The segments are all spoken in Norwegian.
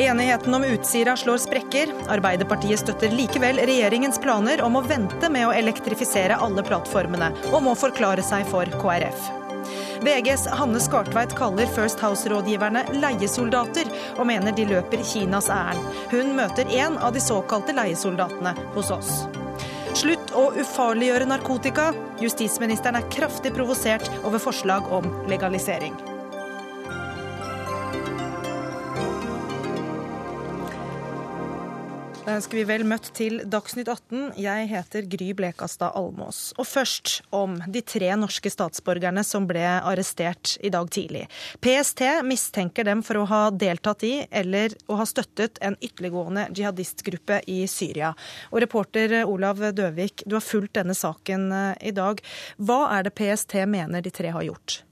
Enigheten om Utsira slår sprekker. Arbeiderpartiet støtter likevel regjeringens planer om å vente med å elektrifisere alle plattformene, og må forklare seg for KrF. VGs Hanne Skartveit kaller First House-rådgiverne leiesoldater, og mener de løper Kinas ærend. Hun møter en av de såkalte leiesoldatene hos oss. Slutt å ufarliggjøre narkotika. Justisministeren er kraftig provosert over forslag om legalisering. Da ønsker vi vel møtt til Dagsnytt 18. Jeg heter Gry Blekastad Almås. Og først om de tre norske statsborgerne som ble arrestert i dag tidlig. PST mistenker dem for å ha deltatt i eller å ha støttet en ytterliggående jihadistgruppe i Syria. Og reporter Olav Døvik, du har fulgt denne saken eh, i dag. Hva er det PST mener de tre har gjort?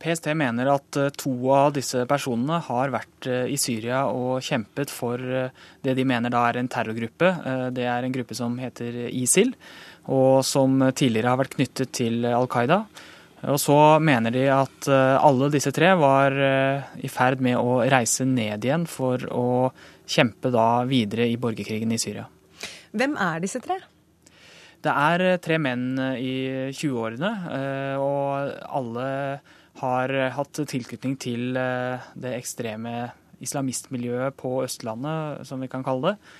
PST mener at eh, to av disse personene har vært eh, i Syria og kjempet for eh, det de mener da er en terrorgruppe. Det er en gruppe som heter ISIL, og som tidligere har vært knyttet til Al Qaida. Og så mener de at alle disse tre var i ferd med å reise ned igjen for å kjempe da videre i borgerkrigen i Syria. Hvem er disse tre? Det er tre menn i 20-årene, og alle har eh, hatt tilknytning til eh, det ekstreme islamistmiljøet på Østlandet, som vi kan kalle det.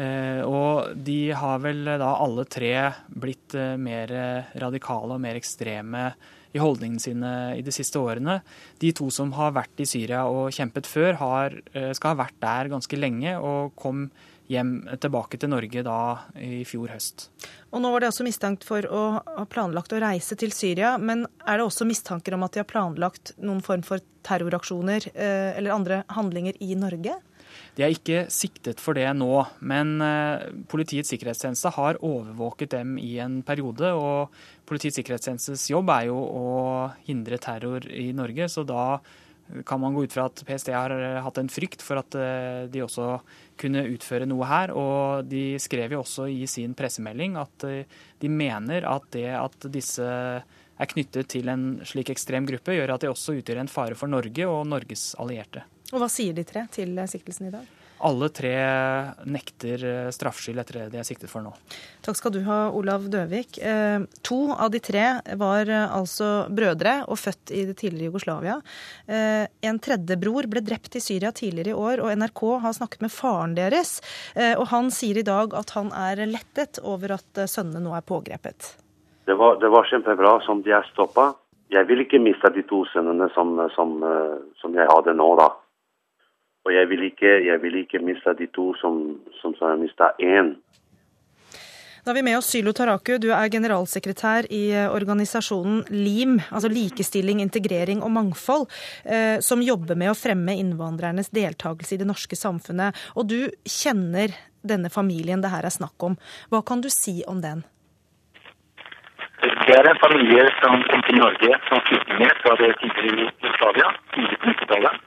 Eh, og de har vel da alle tre blitt mer radikale og mer ekstreme i holdningene sine i de siste årene. De to som har vært i Syria og kjempet før, har, skal ha vært der ganske lenge og kom hjem tilbake til Norge da i fjor høst. Og Nå var de også mistenkt for å ha planlagt å reise til Syria. Men er det også mistanker om at de har planlagt noen form for terroraksjoner eh, eller andre handlinger i Norge? De er ikke siktet for det nå, men eh, Politiets sikkerhetstjeneste har overvåket dem i en periode. og Politiets sikkerhetstjenestes jobb er jo å hindre terror i Norge, så da kan man gå ut fra at PST har hatt en frykt for at eh, de også kunne utføre noe her. Og de skrev jo også i sin pressemelding at eh, de mener at det at disse er knyttet til en slik ekstrem gruppe, gjør at de også utgjør en fare for Norge og Norges allierte. Og Hva sier de tre til siktelsen i dag? Alle tre nekter eh, straffskyld etter det de er siktet for nå. Takk skal du ha, Olav Døvik. Eh, to av de tre var eh, altså brødre og født i det tidligere Jugoslavia. En tredje bror ble drept i Syria tidligere i år, og NRK har snakket med faren deres. Og han sier i dag at han er lettet over at sønnene nå er pågrepet. Det var, det var kjempebra som de er stoppa. Jeg vil ikke miste de to sønnene som, som, som jeg hadde nå, da. Og jeg vil ikke, jeg vil ikke miste de to som, som har mista én. Da har vi med oss Sylo Taraku, du er generalsekretær i eh, organisasjonen LIM, altså Likestilling, integrering og mangfold, eh, som jobber med å fremme innvandrernes deltakelse i det norske samfunnet. Og du kjenner denne familien det her er snakk om. Hva kan du si om den? Det er en familie som kom til Norge som flyktninger fra det tidligere Jugoslavia, tidlig på 90-tallet.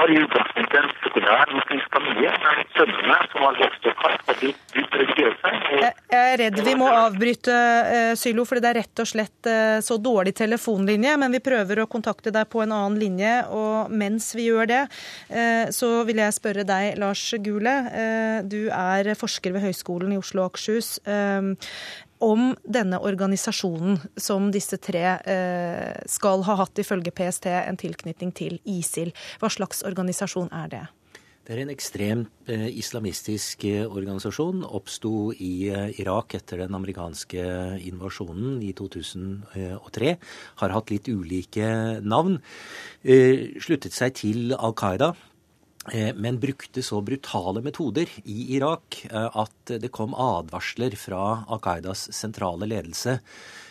Var utgangspunktet en muslimsk familie, men sønnene som har vokst opp her, blitt dypt religiøse. Jeg er redd vi må avbryte, uh, Sylo, fordi det er rett og slett uh, så dårlig telefonlinje. Men vi prøver å kontakte deg på en annen linje, og mens vi gjør det, uh, så vil jeg spørre deg, Lars Gule. Du er forsker ved Høgskolen i Oslo og Akershus om denne organisasjonen som disse tre eh, skal ha hatt, ifølge PST, en tilknytning til ISIL. Hva slags organisasjon er det? Det er en ekstremt eh, islamistisk eh, organisasjon. Oppsto i Irak etter den amerikanske invasjonen i 2003. Har hatt litt ulike navn. Sluttet seg til Al Qaida men brukte så brutale metoder i Irak eh, at det kom advarsler fra Al Qaidas sentrale ledelse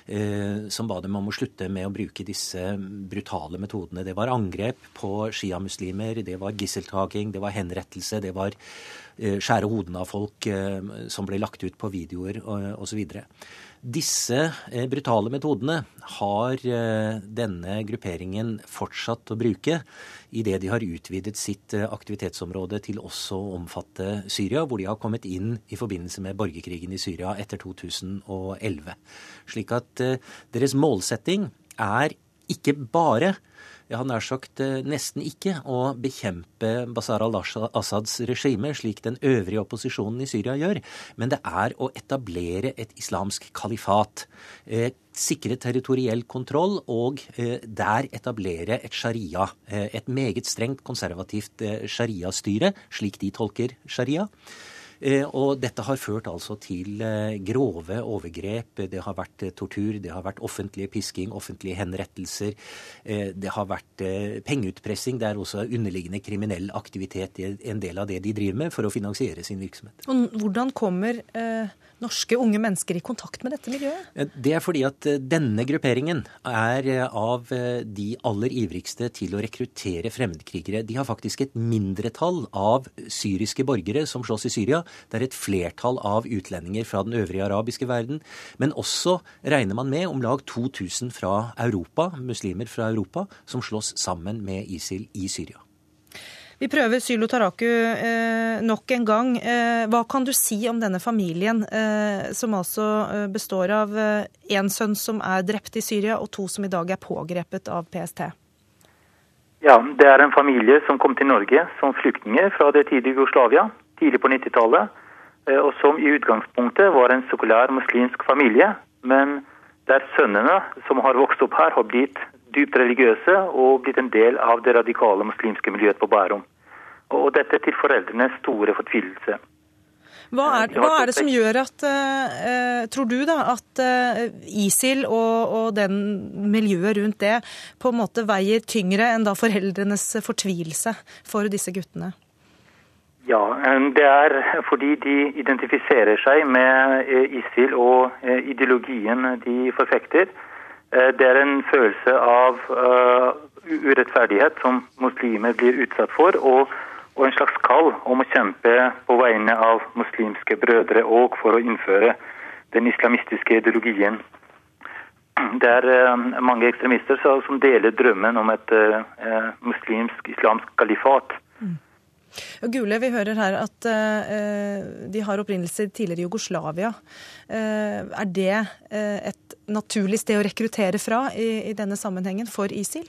eh, som ba dem om å slutte med å bruke disse brutale metodene. Det var angrep på sjiamuslimer, det var gisseltaking, det var henrettelse, det var skjære hodene av folk som ble lagt ut på videoer osv. Disse brutale metodene har denne grupperingen fortsatt å bruke idet de har utvidet sitt eh, aktivitetsområde til også å omfatte Syria, hvor de har kommet inn i forbindelse med borgerkrigen i Syria etter 2011. Slik at eh, deres målsetting er ikke bare jeg har nær sagt eh, nesten ikke å bekjempe Bashar al-Assads regime, slik den øvrige opposisjonen i Syria gjør, men det er å etablere et islamsk kalifat. Eh, sikre territoriell kontroll og eh, der etablere et sharia. Et meget strengt konservativt sharia-styre, slik de tolker sharia. Eh, og dette har ført altså til eh, grove overgrep. Det har vært eh, tortur, det har vært offentlige pisking, offentlige henrettelser. Det har vært pengeutpressing. Det er også underliggende kriminell aktivitet i en del av det de driver med for å finansiere sin virksomhet. Og hvordan kommer norske unge mennesker i kontakt med dette miljøet? Det er fordi at denne grupperingen er av de aller ivrigste til å rekruttere fremmedkrigere. De har faktisk et mindretall av syriske borgere som slåss i Syria. Det er et flertall av utlendinger fra den øvrige arabiske verden. Men også regner man med om lag 2000 fra Europa, muslimer fra Europa, som slåss sammen med ISIL i Syria. Vi prøver Sylo Taraku eh, nok en gang. Eh, hva kan du si om denne familien, eh, som altså eh, består av én eh, sønn som er drept i Syria, og to som i dag er pågrepet av PST? Ja, Det er en familie som kom til Norge som flyktninger fra det tidlige Jugoslavia, tidlig på 90-tallet. Eh, og som i utgangspunktet var en sekulær muslimsk familie. Men der sønnene som har vokst opp her, har blitt dypt religiøse og blitt en del av det radikale muslimske miljøet på Bærum. Og dette til foreldrenes store fortvilelse. Hva er, hva er, det som gjør at, uh, tror du da, at ISIL og, og, den miljøet rundt det på en måte veier tyngre enn da foreldrenes fortvilelse for disse guttene? Ja, det er fordi de identifiserer seg med ISIL og ideologien de forfekter. Eh, det er en følelse av urettferdighet som muslimer blir utsatt for, og, en slags kall om å kjempe på vegne av muslimske brødre og for å innføre den islamistiske ideologien. Det er mange ekstremister som deler drømmen om et muslimsk islamsk kalifat. Gule, vi hører her at uh, de har opprinnelse i tidligere Jugoslavia. Uh, er det uh, et naturlig sted å rekruttere fra i, i denne sammenhengen for ISIL?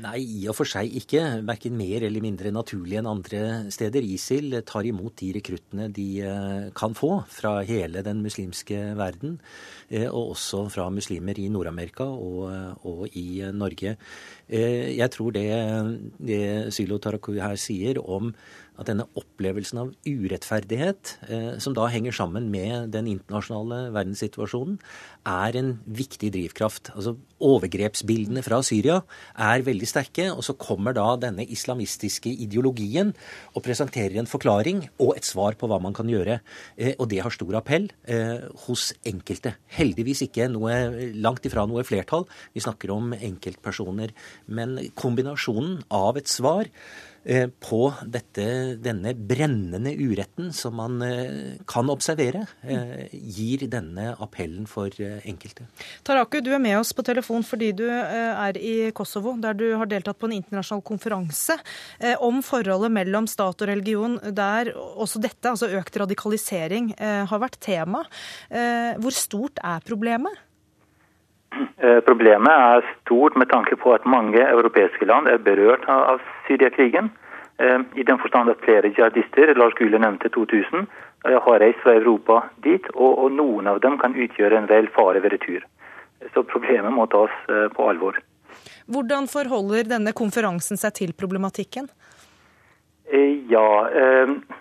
Nei, i og for seg ikke. Verken mer eller mindre naturlig enn andre steder. ISIL tar imot de rekruttene de kan få fra hele den muslimske verden. Og også fra muslimer i Nord-Amerika og, og, i Norge. Jeg tror det, det Sylo Taraku her sier om at denne opplevelsen av urettferdighet, eh, som da henger sammen med den internasjonale verdenssituasjonen, er en viktig drivkraft. Altså Overgrepsbildene fra Syria er veldig sterke, og så kommer da denne islamistiske ideologien og presenterer en forklaring og et svar på hva man kan gjøre. Eh, og det har stor appell eh, hos enkelte. Heldigvis ikke noe, langt ifra noe flertall. Vi snakker om enkeltpersoner. Men kombinasjonen av et svar på dette, denne brennende uretten som man eh, kan observere, eh, gir denne appellen for enkelte. Taraku, du er med oss på telefon fordi du er i Kosovo, der du har deltatt på en internasjonal konferanse om forholdet mellom stat og religion, der også dette, altså økt radikalisering, har vært tema. Hvor stort er problemet? Eh, problemet er stort med tanke på at mange europeiske land er berørt av Syriakrigen. Eh, I den forstand at flere jihadister, Lars Gule nevnte 2000, eh, har reist fra Europa dit, og, noen av dem kan utgjøre en reell fare ved retur. Så problemet må tas på alvor. Hvordan forholder denne konferansen seg til problematikken? Ja,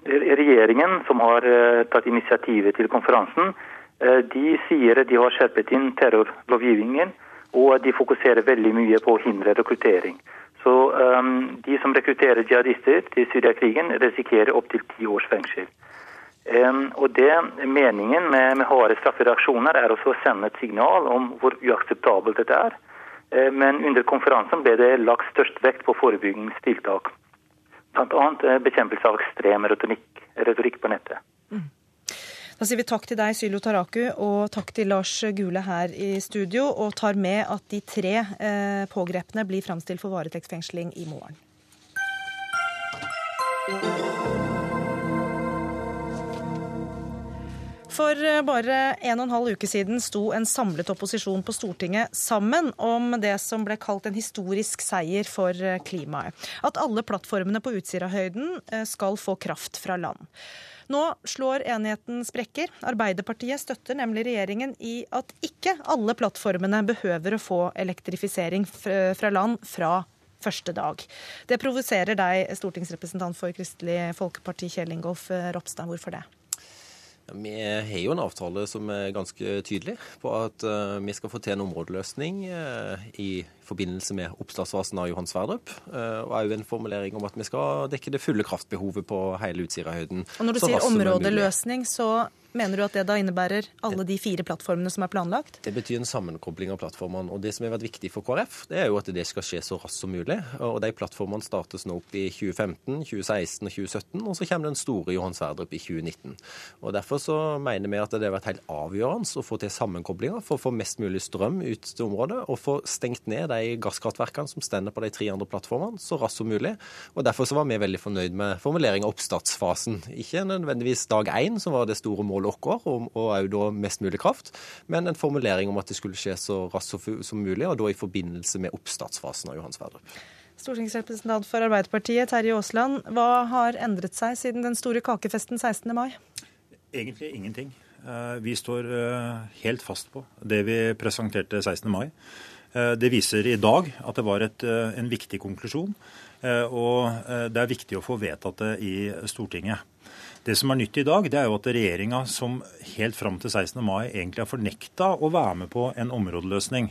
Regjeringen, som har tatt initiativet til konferansen, de sier de har skjerpet inn terrorlovgivningen, og de fokuserer veldig mye på å hindre rekruttering. Så um, de som rekrutterer jihadister til Syriakrigen, risikerer opptil ti års fengsel. Um, og det Meningen med, med harde straffereaksjoner er også å sende et signal om hvor uakseptabelt dette er. Um, men under konferansen ble det lagt størst vekt på forebyggingstiltak. Bl.a. Uh, bekjempelse av ekstrem retorikk, retorikk på nettet. Mm. Da sier vi takk til deg, Sylo Taraku, og takk til Lars Gule her i studio, og tar med at de tre eh, pågrepne blir framstilt for varetektsfengsling i morgen. For eh, bare en og en halv uke siden sto en samlet opposisjon på Stortinget sammen om det som ble kalt en historisk seier for eh, klimaet. At alle plattformene på Utsirahøyden eh, skal få kraft fra land. Nå slår enigheten sprekker. Arbeiderpartiet støtter nemlig regjeringen i at ikke alle plattformene behøver å få elektrifisering fra land fra første dag. Det provoserer deg, stortingsrepresentant for Kristelig Folkeparti Kjell Ingolf Ropstad. Hvorfor det? Vi har jo en avtale som er ganske tydelig på at uh, vi skal få til en områdeløsning uh, i forbindelse med oppstartsfasen av Johan Sverdrup. Uh, og òg en formulering om at vi skal dekke det fulle kraftbehovet på hele Utsirahøyden. Og når du sier områdeløsning, så Mener du at det da innebærer alle de fire plattformene som er planlagt? Det betyr en sammenkobling av plattformene. og Det som har vært viktig for KrF, det er jo at det skal skje så raskt som mulig. og De plattformene startes nå opp i 2015, 2016 og 2017, og så kommer den store Johan Sverdrup i 2019. Og Derfor så mener vi at det har vært helt avgjørende å få til sammenkoblinger for å få mest mulig strøm ut til området, og få stengt ned de gasskraftverkene som stender på de tre andre plattformene så raskt som mulig. Og Derfor så var vi veldig fornøyd med formulering av oppstartsfasen. Ikke nødvendigvis dag én, som var det store målet målet vårt, og òg da mest mulig kraft. Men en formulering om at det skulle skje så raskt som mulig, og da i forbindelse med oppstartsfasen av Johan Sverdrup. Stortingsrepresentant for Arbeiderpartiet, Terje Aasland. Hva har endret seg siden den store kakefesten 16. mai? Egentlig ingenting. Eh, vi står eh, helt fast på det vi presenterte 16. mai. Eh, det viser i dag at det var et, en viktig konklusjon. Og det er viktig å få vedtatt det i Stortinget. Det som er nytt i dag, det er jo at regjeringa som helt fram til 16. mai egentlig har fornekta å være med på en områdeløsning,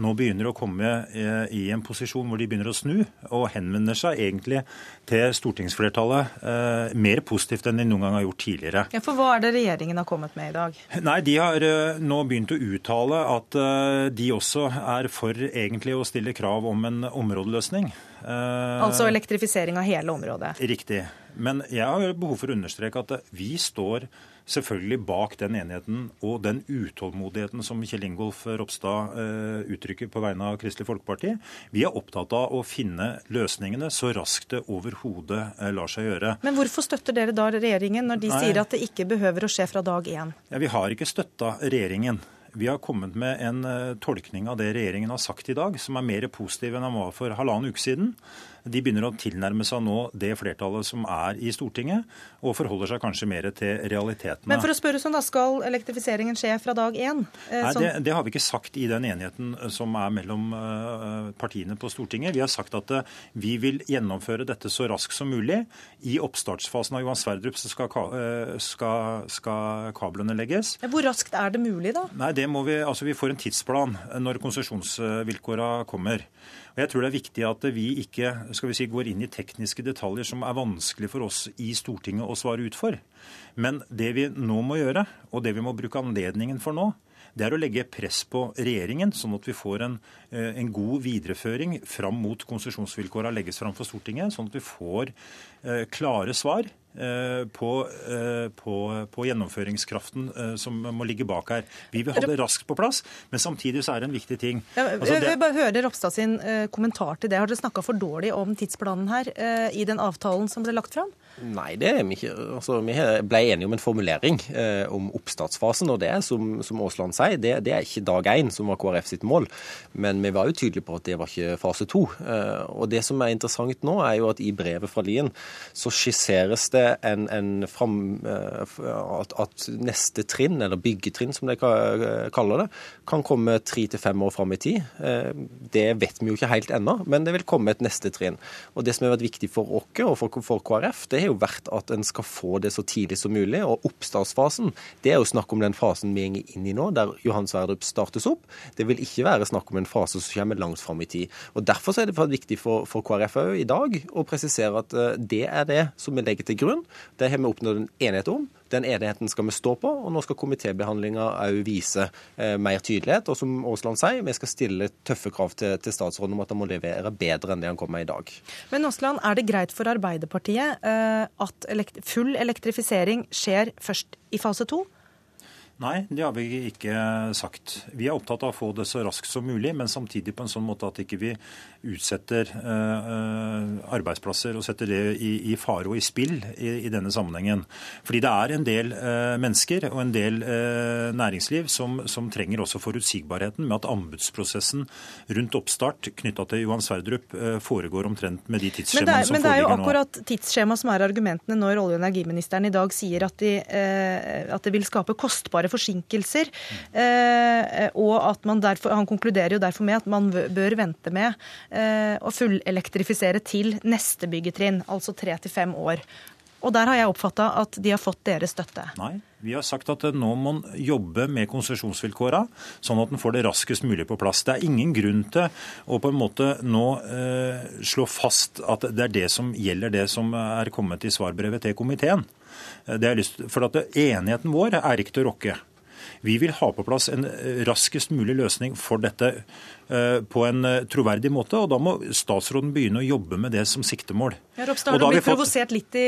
nå begynner å komme eh, i en posisjon hvor de begynner å snu, og henvender seg egentlig til stortingsflertallet eh, mer positivt enn de noen gang har gjort tidligere. Ja, For hva er det regjeringen har kommet med i dag? Nei, De har eh, nå begynt å uttale at eh, de også er for egentlig å stille krav om en områdeløsning. Eh, altså elektrifisering av hele området? Riktig. Men jeg har behov for å understreke at vi står selvfølgelig bak den enigheten og den utålmodigheten som Kjell Ingolf Ropstad uh, uttrykker på vegne av Kristelig Folkeparti. Vi er opptatt av å finne løsningene så raskt det overhodet uh, lar seg gjøre. Men hvorfor støtter dere da regjeringen når de Nei. sier at det ikke behøver å skje fra dag én? Ja, vi har ikke støtta regjeringen. Vi har kommet med en uh, tolkning av det regjeringen har sagt i dag, som er mer positiv enn den var for halvannen uke siden de begynner å tilnærme seg nå det flertallet som er i Stortinget, og forholder seg kanskje mer til realitetene. Men for å spørre sånn, da, Skal elektrifiseringen skje fra dag én? Eh, Nei, det, det, har vi ikke sagt i den enigheten eh, som er mellom uh, partiene på Stortinget. Vi har sagt at uh, vi vil gjennomføre dette så raskt som mulig. I oppstartsfasen av Johan Sverdrup skal, uh, skal, skal, kablene legges. Hvor raskt er det mulig, da? Nei, det må Vi altså vi får en tidsplan når konsesjonsvilkåra kommer. Og Jeg tror det er viktig at vi ikke skal vi si, går inn i tekniske detaljer som er vanskelig for oss i Stortinget å svare ut for. Men det vi nå må gjøre, og det vi må bruke anledningen for nå, det er å legge press på regjeringen, sånn at vi får en, eh, en god videreføring fram mot konsesjonsvilkåra legges fram for Stortinget, sånn at vi får eh, klare svar på, eh, på, på, gjennomføringskraften eh, som må ligge bak her. Vi vil ha det raskt på plass, men samtidig så er det en viktig ting. Altså, det... jeg vil bare høre Ropstad sin kommentar til det. Har dere snakka for dårlig om tidsplanen her i den avtalen som ble lagt fram? Nei, det er vi ikke. Altså, vi ble enige om en formulering eh, om oppstartsfasen. og det er, som, som Aasland sier, det, det, er ikke dag én som var KrF sitt mål. Men vi var jo tydelige på at det var ikke fase to. Eh, og det som er interessant nå, er jo at i brevet fra Lien så skisseres det en, en fram, eh, at, at, neste trinn, eller byggetrinn som de kaller det, kan komme tre til fem år fram i tid. Eh, det vet vi jo ikke helt ennå, men det vil komme et neste trinn. Og Det som har vært viktig for oss og for, for KrF, det har jo vært at en skal få det så tidlig som mulig. Og oppstartsfasen, det er jo snakk om den fasen vi går inn i nå, der Johan Sverdrup startes opp. Det vil ikke være snakk om en fase som kommer langt fram i tid. Og Derfor er det viktig for, for KrF òg i dag å presisere at eh, det er det som vi legger til grunn. Det har vi oppnådd en enighet om. Den enigheten skal vi stå på, og nå skal komitébehandlinga òg vise eh, mer tydelighet. Og som Aasland sier, vi skal stille tøffe krav til, til, statsråden om at han må levere bedre enn det han kommer med i dag. Men Aasland, er det greit for Arbeiderpartiet eh, at elekt full elektrifisering skjer først i fase to? Nei, det har vi ikke sagt. Vi er opptatt av å få det så raskt som mulig, men samtidig på en sånn måte at ikke vi utsetter uh, arbeidsplasser og setter det i, fare og i spill i, denne sammenhengen. Fordi det er en del uh, mennesker og en del næringsliv som, som, trenger også forutsigbarheten med at anbudsprosessen rundt oppstart knytta til Johan Sverdrup foregår omtrent med de tidsskjemaene som foreligger nå. Men det er jo akkurat tidsskjema som er argumentene når olje- og energiministeren i dag sier at, de, at det vil skape kostbare forsinkelser. Eh, og at man derfor, Han konkluderer jo derfor med at man bør vente med eh, å fullelektrifisere til neste byggetrinn, altså tre til fem år. Og der har jeg oppfatta at de har fått deres støtte. Nei, vi har sagt at nå må man jobbe med konsesjonsvilkåra, sånn at man får det raskest mulig på plass. Det er ingen grunn til å på en måte nå eh, slå fast at det er det som gjelder det som er kommet i svarbrevet til komiteen. Det er lyst, for at Enigheten vår er ikke til å rokke. Vi vil ha på plass en raskest mulig løsning for dette Eh, på en eh, troverdig måte. og Da må statsråden begynne å jobbe med det som siktemål. Ja, Ropstad, har du blitt fått... provosert litt, i,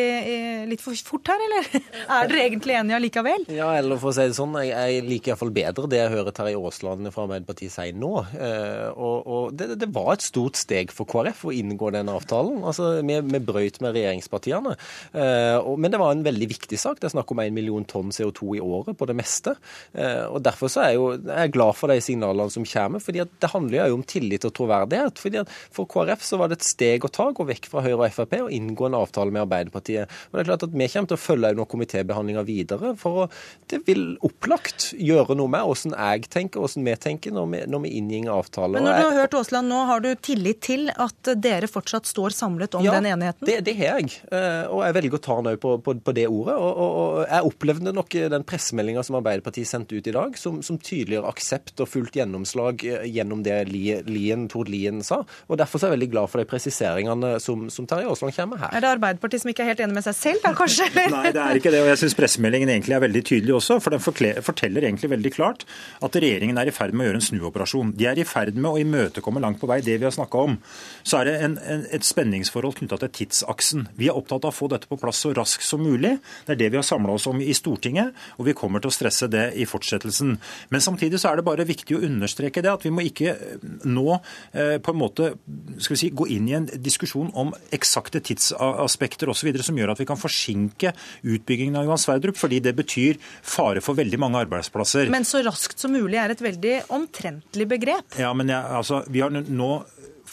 litt, for fort her, eller? Er dere egentlig enige allikevel? Ja, eller for å si det sånn, jeg, jeg liker iallfall bedre det jeg hører Terje Aasland fra Arbeiderpartiet si nå. Eh, og, og det, det, var et stort steg for KrF å inngå den avtalen. Altså, Vi, vi brøyt med regjeringspartiene. Men det var en veldig viktig sak. Det er snakk om en million tonn CO2 i året på det meste. Og Derfor så er jeg, jo, jeg er glad for de signalene som kommer. fordi det handler handler jo om tillit og troverdighet. fordi For KrF så var det et steg å ta, gå vekk fra Høyre og Frp og inngå en avtale med Arbeiderpartiet. Og det er klart at Vi kommer til å følge under komitébehandlinga videre. for å, Det vil opplagt gjøre noe med hvordan jeg tenker, hvordan vi tenker når vi, når vi inngår avtaler. Men når du har hørt Aasland nå, har du tillit til at dere fortsatt står samlet om ja, den enigheten? Det, det har jeg. Eh, og jeg velger å ta den på, på, på, det ordet. Og, og, og jeg opplevde nok den pressemeldinga som Arbeiderpartiet sendte ut i dag, som, som tydeliggjør aksept og fullt gjennomslag eh, gjennom det Lien, Tord Lien sa. og Derfor er jeg veldig glad for de presiseringene som, som Terje Aasland kommer her. Er det Arbeiderpartiet som ikke er helt enig med seg selv, da kanskje? Nei, det er ikke det. og Jeg syns pressemeldingen egentlig er veldig tydelig også. For den forteller egentlig veldig klart at regjeringen er i ferd med å gjøre en snuoperasjon. De er i ferd med å imøtekomme langt på vei det vi har snakka om. Så er det en, en, et spenningsforhold knytta til tidsaksen. Vi er opptatt av å få dette på plass så raskt som mulig. Det er det vi har samla oss om i Stortinget, og vi kommer til å stresse det i fortsettelsen. Men samtidig så er det bare viktig å understreke det at vi må ikke nå eh, på en måte skal vi si, gå inn i en diskusjon om eksakte tidsaspekter osv. som gjør at vi kan forsinke utbyggingen av Johan Sverdrup, fordi det betyr fare for veldig mange arbeidsplasser. Men så raskt som mulig er et veldig omtrentlig begrep? Ja, men jeg, altså, vi har nå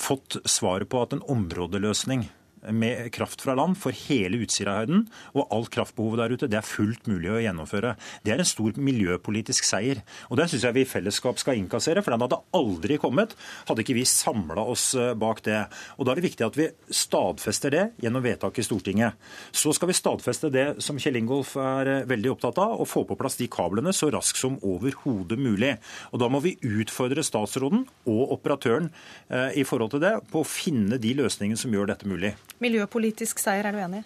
fått svaret på at en områdeløsning med kraft fra land for hele Utsirahøyden og alt kraftbehovet der ute. Det er fullt mulig å gjennomføre. Det er en stor miljøpolitisk seier. Og Den syns jeg vi i fellesskap skal innkassere, for den hadde aldri kommet hadde ikke vi samla oss eh, bak det. Og Da er det viktig at vi stadfester det gjennom vedtak i Stortinget. Så skal vi stadfeste det som Kjell Ingolf er eh, veldig opptatt av, å få på plass de kablene så raskt som overhodet mulig. Og Da må vi utfordre statsråden og operatøren eh, i forhold til det på å finne de løsningene som gjør dette mulig. Miljøpolitisk seier, er du enig?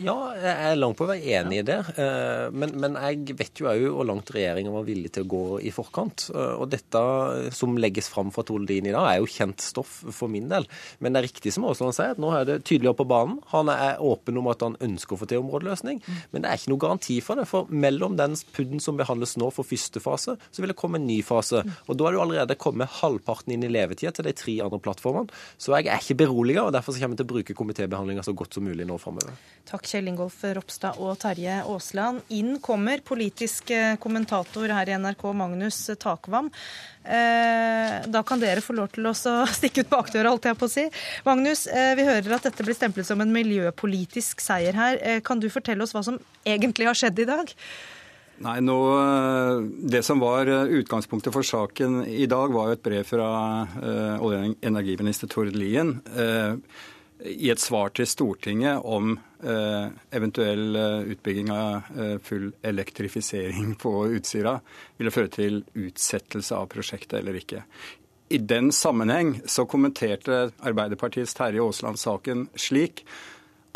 Ja, jeg er langt på vei enig i det. Eh, men, men jeg vet jo òg hvor langt regjeringa var villig til å gå i forkant. Eh, og dette som legges fram fra Tord Lien i dag, er jo kjent stoff for min del. Men det er riktig som Aasland sier, at nå er det tydeligere på banen. Han er åpen om at han ønsker å få til områdeløsning. Men det er ikke noe garanti for det. For mellom den PUD-en som behandles nå for første fase, så vil det komme en ny fase. Og da er jo allerede kommet halvparten inn i levetida til de tre andre plattformene. Så jeg er ikke beroliga, og derfor kommer jeg til å bruke komitébehandlinga så godt som mulig nå framover. Takk, Kjell Ingolf Ropstad og Terje Aasland. Inn kommer politisk eh, kommentator her i NRK, Magnus Takvam. Eh, da kan dere få lov til å stikke ut bakdøra, holdt jeg på å si. Magnus, eh, vi hører at dette blir stemplet som en miljøpolitisk seier her. Kan du fortelle oss hva som egentlig har skjedd i dag? Nei, nå, Det som var utgangspunktet for saken i dag, var jo et brev fra olje- og energiminister Tord Lien. Uh, i et svar til Stortinget om eh, eventuell eh, utbygging av eh, full elektrifisering på Utsira ville føre til utsettelse av prosjektet eller ikke. I den sammenheng så kommenterte Arbeiderpartiets Terje Aasland saken slik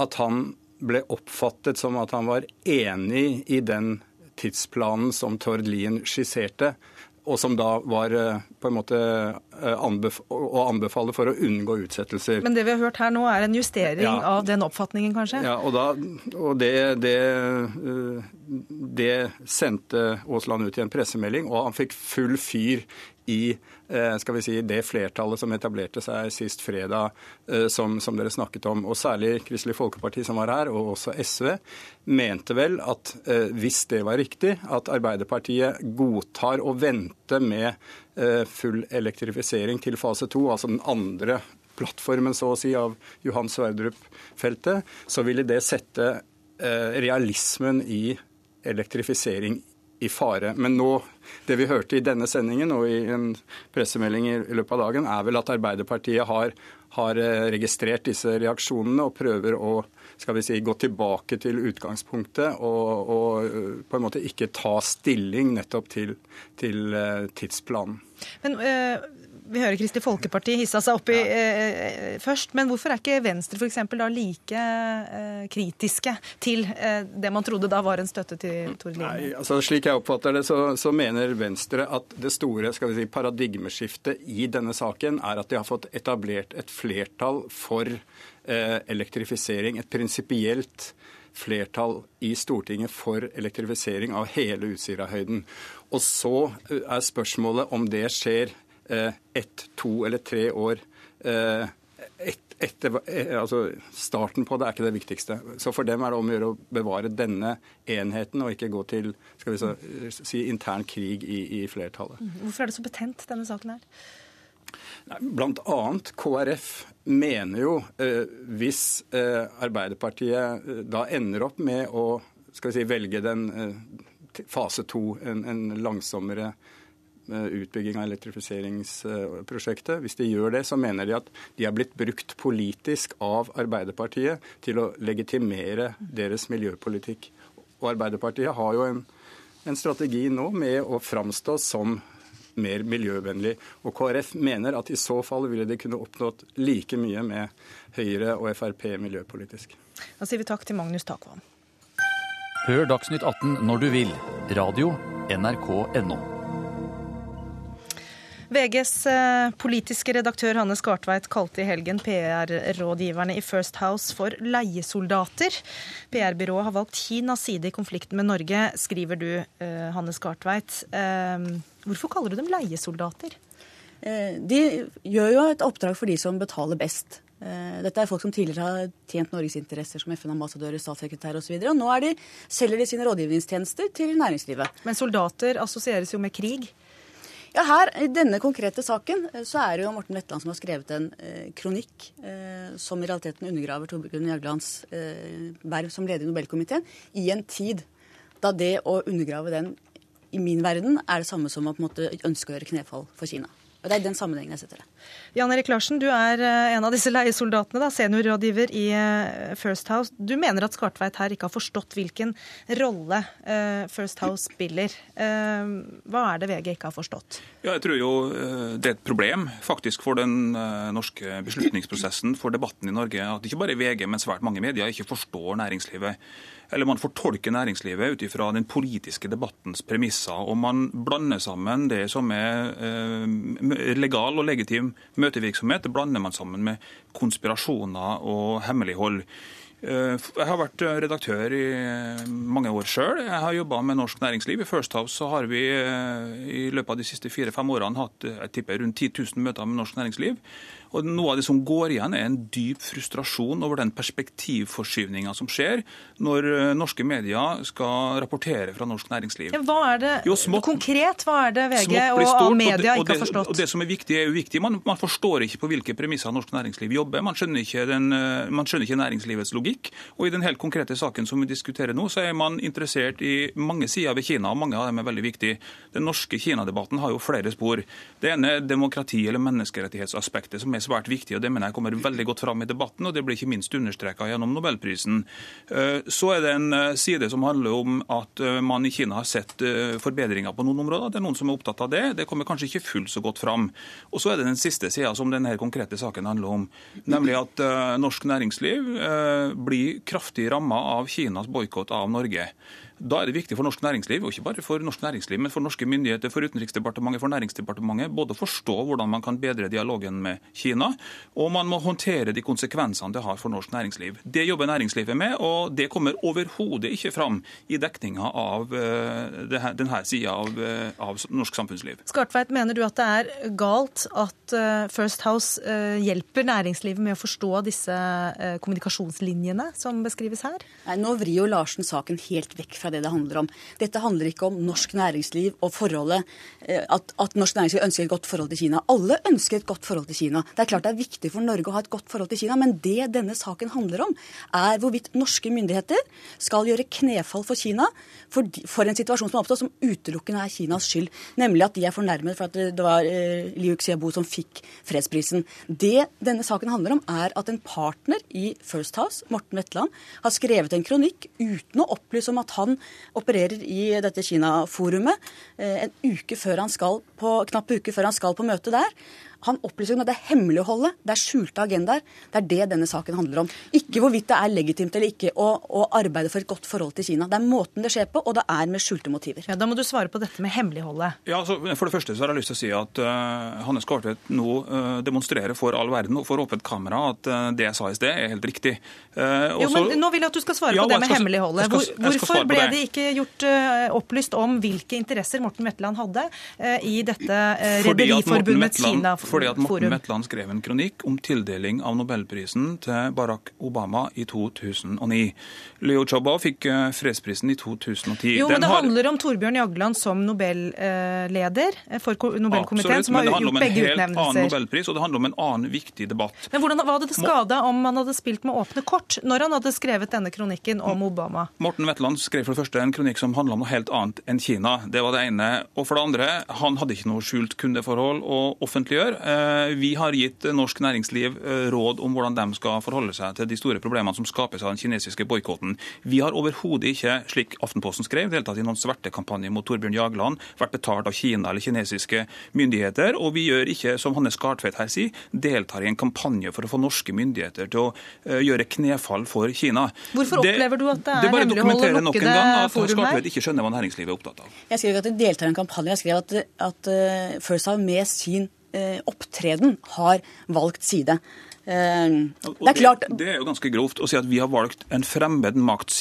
at han ble oppfattet som at han var enig i den tidsplanen som Tord Lien skisserte, og som da var eh, på en måte eh, anbef å anbefale for å unngå utsettelser. Men det vi har hørt her nå, er en justering ja. av den oppfatningen, kanskje? Ja, og, da, og det, det, eh, det sendte Aasland ut i en pressemelding, og han fikk full fyr i eh, skal vi si, det flertallet som etablerte seg sist fredag, eh, som, som, dere snakket om. Og særlig Kristelig Folkeparti som var her, og også SV, mente vel at eh, hvis det var riktig, at Arbeiderpartiet godtar å vente med full elektrifisering til fase to, altså den andre plattformen så å si av Johan Sverdrup-feltet, så ville det sette realismen i elektrifisering i fare. Men nå, det vi hørte i denne sendingen og i en pressemelding i løpet av dagen, er vel at Arbeiderpartiet har, har eh, registrert disse reaksjonene og prøver å skal vi si, gå tilbake til utgangspunktet og, og eh, på en måte ikke ta stilling nettopp til, til eh, tidsplanen. Men øh vi hører Kristelig Folkeparti hissa seg opp i eh, først, men hvorfor er ikke Venstre f.eks. da like eh, kritiske til eh, det man trodde da var en støtte til Tord Lien? Nei, altså Slik jeg oppfatter det, så, så, mener Venstre at det store skal vi si, paradigmeskiftet i denne saken er at de har fått etablert et flertall for eh, elektrifisering. Et prinsipielt flertall i Stortinget for elektrifisering av hele Utsirahøyden. Og så eh, er spørsmålet om det skjer ett, to eller tre år eh, et, etter, eh, altså Starten på det er ikke det viktigste. Så For dem er det om å gjøre å bevare denne enheten, og ikke gå til skal vi så, si, intern krig i, i flertallet. Mm. Hvorfor er det så betent, denne saken her? Blant annet KrF mener jo, eh, hvis eh, Arbeiderpartiet da ender opp med å skal vi si, velge den eh, fase to, en, en langsommere utbygging av elektrifiseringsprosjektet. Hvis de gjør det, så mener de at de er blitt brukt politisk av Arbeiderpartiet til å legitimere deres miljøpolitikk. Og Arbeiderpartiet har jo en, en strategi nå med å framstå som mer miljøvennlig. Og KrF mener at i så fall ville de kunne oppnådd like mye med Høyre og Frp miljøpolitisk. Da sier vi takk til Magnus Takvam. Hør Dagsnytt 18 når du vil. Radio NRK NRK.no. VGs eh, politiske redaktør Hanne Skartveit kalte i helgen PR-rådgiverne i First House for leiesoldater. PR-byrået har valgt Kinas side i konflikten med Norge, skriver du, eh, Hanne Skartveit. Eh, hvorfor kaller du dem leiesoldater? De gjør jo et oppdrag for de som betaler best. Dette er folk som tidligere har tjent Norges interesser som FN-ambassadører, statssekretærer osv. Og, så og nå de, selger de sine rådgivningstjenester til næringslivet. Men soldater assosieres jo med krig? Ja, her, I denne konkrete saken eh, så er det jo Morten Wetland som har skrevet en eh, kronikk eh, som i realiteten undergraver Torbjørn Jaglands eh, verv som leder i Nobelkomiteen, i en tid da det å undergrave den i min verden er det samme som å på en måte ønske å gjøre knefall for Kina. Og Det er i den sammenhengen jeg setter det. Jan Erik Larsen, du er eh, en av disse leiesoldatene, da, seniorrådgiver i eh, First House. Du mener at Skartveit her ikke har forstått hvilken rolle eh, First House spiller. Hva er det VG ikke har forstått? Ja, jeg tror jo det er et problem faktisk for den norske beslutningsprosessen, for debatten i Norge, at ikke bare VG, men svært mange medier ikke forstår næringslivet eller man fortolker næringslivet ut ifra den politiske debattens premisser. Og man blander sammen det som er eh, legal og legitim møtevirksomhet, det blander man sammen med konspirasjoner og hemmelighold. Eh, jeg har vært redaktør i mange år sjøl. Jeg har jobba med norsk næringsliv. I First House så har vi eh, i løpet av de siste fire-fem årene hatt jeg tipper, rundt 10 000 møter med norsk næringsliv. Og Noe av det som går igjen, er en dyp frustrasjon over den perspektivforskyvninga som skjer når eh, norske medier skal rapportere fra norsk næringsliv. Hva er det jo, smått, konkret hva er det VG og, og media ikke har forstått? Og det, som er viktig, er jo viktig. Man, man, forstår ikke på hvilke premisser norsk næringsliv jobber. Man skjønner, den, man skjønner ikke næringslivets logikk. Og i den helt konkrete saken som vi diskuterer nå, så er man interessert i mange sider ved Kina, og mange av dem er veldig viktige. Den norske Kina-debatten har jo flere spor. Det ene er demokrati- eller menneskerettighetsaspektet, som er svært viktig, og det mener jeg kommer veldig godt fram i debatten, og det blir ikke minst understreka gjennom Nobelprisen. Eh, så er det en eh, side som handler om at eh, man i Kina har sett forbedringer på noen områder. Det er noen som er opptatt av det. Det kommer kanskje ikke fullt så godt fram. Og så er det den siste sida som denne konkrete saken handler om, nemlig at norsk næringsliv blir kraftig ramma av Kinas boikott av Norge. Da er det viktig for norsk næringsliv, og ikke bare for norsk næringsliv, men for norske myndigheter, for Utenriksdepartementet, for Næringsdepartementet, både å forstå hvordan man kan bedre dialogen med Kina, og man må håndtere de konsekvensene det har for norsk næringsliv. Det jobber næringslivet med, og det kommer overhodet ikke fram i dekninga av uh, denne sida av, uh, av, norsk samfunnsliv. Skartveit, mener du at det er galt at uh, First House hjelper næringslivet med å forstå disse kommunikasjonslinjene som beskrives her? Nei, Nå vrir jo Larsen saken helt vekk fra det det handler om. Dette handler ikke om norsk næringsliv og forholdet at, at norsk næringsliv ønsker et godt forhold til Kina. Alle ønsker et godt forhold til Kina. Det er klart det er viktig for Norge å ha et godt forhold til Kina, men det denne saken handler om, er hvorvidt norske myndigheter skal gjøre knefall for Kina for, for en situasjon som har oppstått som utelukkende er Kinas skyld. Nemlig at de er fornærmet for at det var eh, Liu Xiaobo som fikk fredsprisen. Det denne saken handler om, er at en partner i First House, Morten Wetland, har skrevet en kronikk uten å opplyse om at han opererer i dette Kina-forumet eh, en uke før han skal på, knapp uke før han skal på møte der. Han opplyser om at det er hemmeligholdet, det er skjulte agendaer. Det er det denne saken handler om. Ikke hvorvidt det er legitimt eller ikke å, å, arbeide for et godt forhold til Kina. Det er måten det skjer på, og det er med skjulte motiver. Ja, Da må du svare på dette med hemmeligholdet. Ja, altså, For det første så har jeg lyst til å si at uh, Hanne Skartvedt nå uh, demonstrerer for all verden og for åpent kamera at uh, det jeg sa i sted, er helt riktig. jo, men Nå vil jeg at du skal svare ja, på det med skal, hemmeligholdet. Hvor, hvorfor ble det ikke gjort opplyst om hvilke interesser Morten Wetland hadde i dette Rederiforbundets Kina-forum? Fordi at Morten Metland skrev en kronikk om tildeling av nobelprisen til Barack Obama i 2009. Leo Choba fikk eh, fredsprisen i 2010. Jo, men Det har... handler om Torbjørn Jagland som nobelleder for Nobelkomiteen, som har gjort begge utnevnelser. Men det handler om en helt annen nobelpris, og det handler om en annen viktig debatt. Men hvordan var det skada om han hadde spilt med åpne kort når han hadde skrevet denne kronikken om Obama? Morten Wetland skrev for det første en kronikk som handla om noe helt annet enn Kina. Det var det ene. Og for det andre, han hadde ikke noe skjult kundeforhold å offentliggjøre. Eh, vi har gitt norsk næringsliv eh, råd om hvordan de skal forholde seg til de store problemene som skapes av den kinesiske boikotten. Vi har overhodet ikke, slik Aftenposten skrev, deltatt i noen svertekampanje mot Torbjørn Jagland, vært betalt av Kina eller kinesiske myndigheter. Og vi gjør ikke, som Hanne Skartvedt her sier, deltar i en kampanje for å få norske myndigheter til å eh, gjøre knefall for Kina. Hvorfor opplever du at det er hemmelighold og lukkede forum her? ikke skjønner hva næringslivet er opptatt av. Jeg skrev ikke at de deltar i en kampanje. Jeg skrev at, at uh, First House med sin opptreden har valgt side. Eh, det er klart det, det, er jo ganske grovt å si at vi har valgt en fremmed makts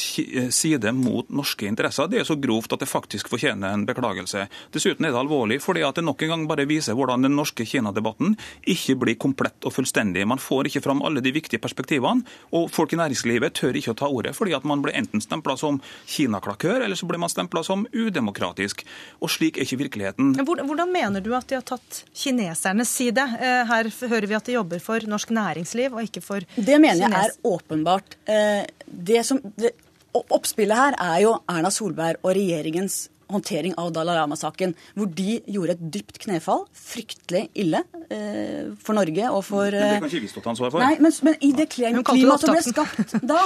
side mot norske interesser. Det er så grovt at det faktisk fortjener en beklagelse. Dessuten er det alvorlig fordi at det nok en gang bare viser hvordan den norske Kina-debatten ikke blir komplett og fullstendig. Man får ikke fram alle de viktige perspektivene, og folk i næringslivet tør ikke å ta ordet fordi at man blir enten stempla som Kina-klakør, eller så blir man stempla som udemokratisk. Og slik er ikke virkeligheten. Hvordan mener du at de har tatt kinesernes side? Eh, her hører vi at de jobber for norsk næringsliv næringsliv, og ikke for Det mener jeg er åpenbart. Eh, det som, det, oppspillet her er jo Erna Solberg og regjeringens håndtering av Dalai Lama-saken, hvor de gjorde et dypt knefall. Fryktelig ille eh, for Norge og for Men Det kan ikke vi stå til ansvar for. Nei, men, men i det klimaet som ble skapt da,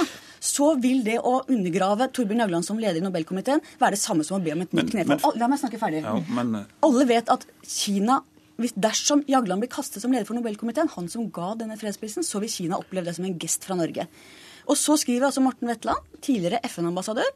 så vil det å undergrave Torbjørn Jagland som leder i Nobelkomiteen være det samme som å be om et nytt knefall. Men, La meg snakke ferdig. Ja, men, Alle vet at Kina hvis dersom Jagland blir kastet som leder for Nobelkomiteen, han som ga denne fredsprisen, så vil Kina oppleve det som en gest fra Norge. Og så skriver altså Morten Wetland, tidligere FN-ambassadør,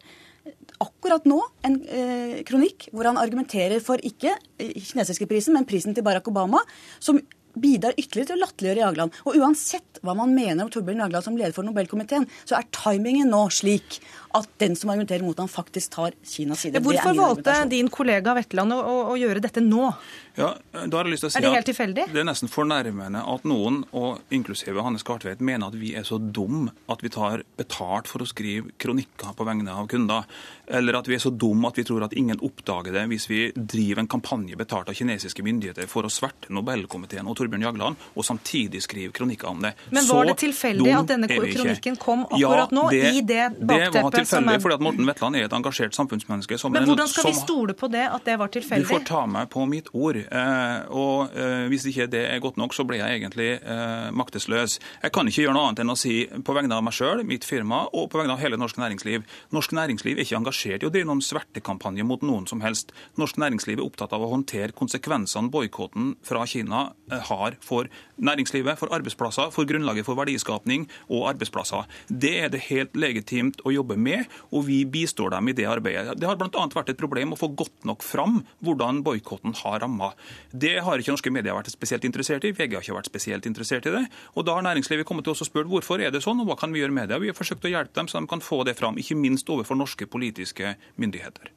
akkurat nå en eh, kronikk hvor han argumenterer for ikke eh, kinesiske prisen, men prisen til Barack Obama, som bidrar ytterligere til å latterliggjøre Jagland. Og uansett hva man mener om Torbjørn Jagland som leder for Nobelkomiteen, så er timingen nå slik at den som argumenterer mot ham, faktisk tar Kinas side. Hvorfor valgte din kollega Vetland å, å, å, gjøre dette nå? Ja, da har jeg lyst til å si Er det helt tilfeldig? Det er nesten fornærmende at noen, og inklusive Hanne Skartveit, mener at vi er så dum at vi tar betalt for å skrive kronikker på vegne av kunder. Eller at vi er så dum at vi tror at ingen oppdager det hvis vi driver en kampanje betalt av kinesiske myndigheter for å sverte Nobelkomiteen og Torbjørn Jagland, og samtidig skrive kronikker om det. Men var det tilfeldig at denne kronikken kom akkurat ja, nå, i det bakteppet? Tilfeldig, fordi at Morten Wetland er et engasjert samfunnsmenneske. Men hvordan skal vi stole på det, at det var tilfeldig? Du får ta meg på mitt ord. Eh, og eh, hvis ikke det er godt nok, så blir jeg egentlig eh, maktesløs. Jeg kan ikke gjøre noe annet enn å si på vegne av meg sjøl, mitt firma og på vegne av hele norsk næringsliv. Norsk næringsliv er ikke engasjert i å drive noen svertekampanje mot noen som helst. Norsk næringsliv er opptatt av å håndtere konsekvensene boikotten fra Kina har for næringslivet, for arbeidsplasser, for grunnlaget for verdiskapning og arbeidsplasser. Det er det helt legitimt å jobbe med, og vi bistår dem i det arbeidet. Det har bl.a. vært et problem å få godt nok fram hvordan boikotten har ramma. Det har ikke norske medier vært spesielt interessert i. VG har ikke vært spesielt interessert i det. Og da har næringslivet kommet til oss og spurt hvorfor er det sånn, og hva kan vi gjøre med det. Vi har forsøkt å hjelpe dem så de kan få det fram, ikke minst overfor norske politiske myndigheter.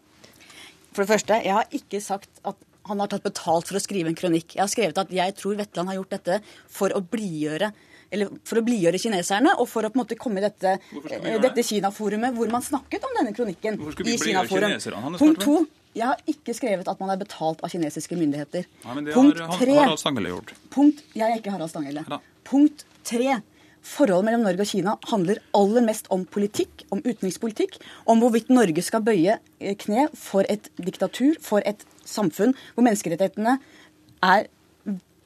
For det første, jeg har ikke sagt at han har tatt betalt for å skrive en kronikk. Jeg har skrevet at jeg tror Vetland har gjort dette for å blidgjøre eller for å blidgjøre kineserne, og for å på en måte komme i dette, dette Kina-forumet hvor man snakket om denne kronikken i Kina-forum. Punkt to. Jeg har ikke skrevet at man er betalt av kinesiske myndigheter. Nei, men det Punkt har tre. Harald Stanghelle gjort. Punkt, jeg er ikke Harald Stanghelle. Punkt tre. Forholdet mellom Norge og Kina handler aller mest om politikk, om utenrikspolitikk, om hvorvidt Norge skal bøye eh, kne for et diktatur, for et samfunn hvor menneskerettighetene er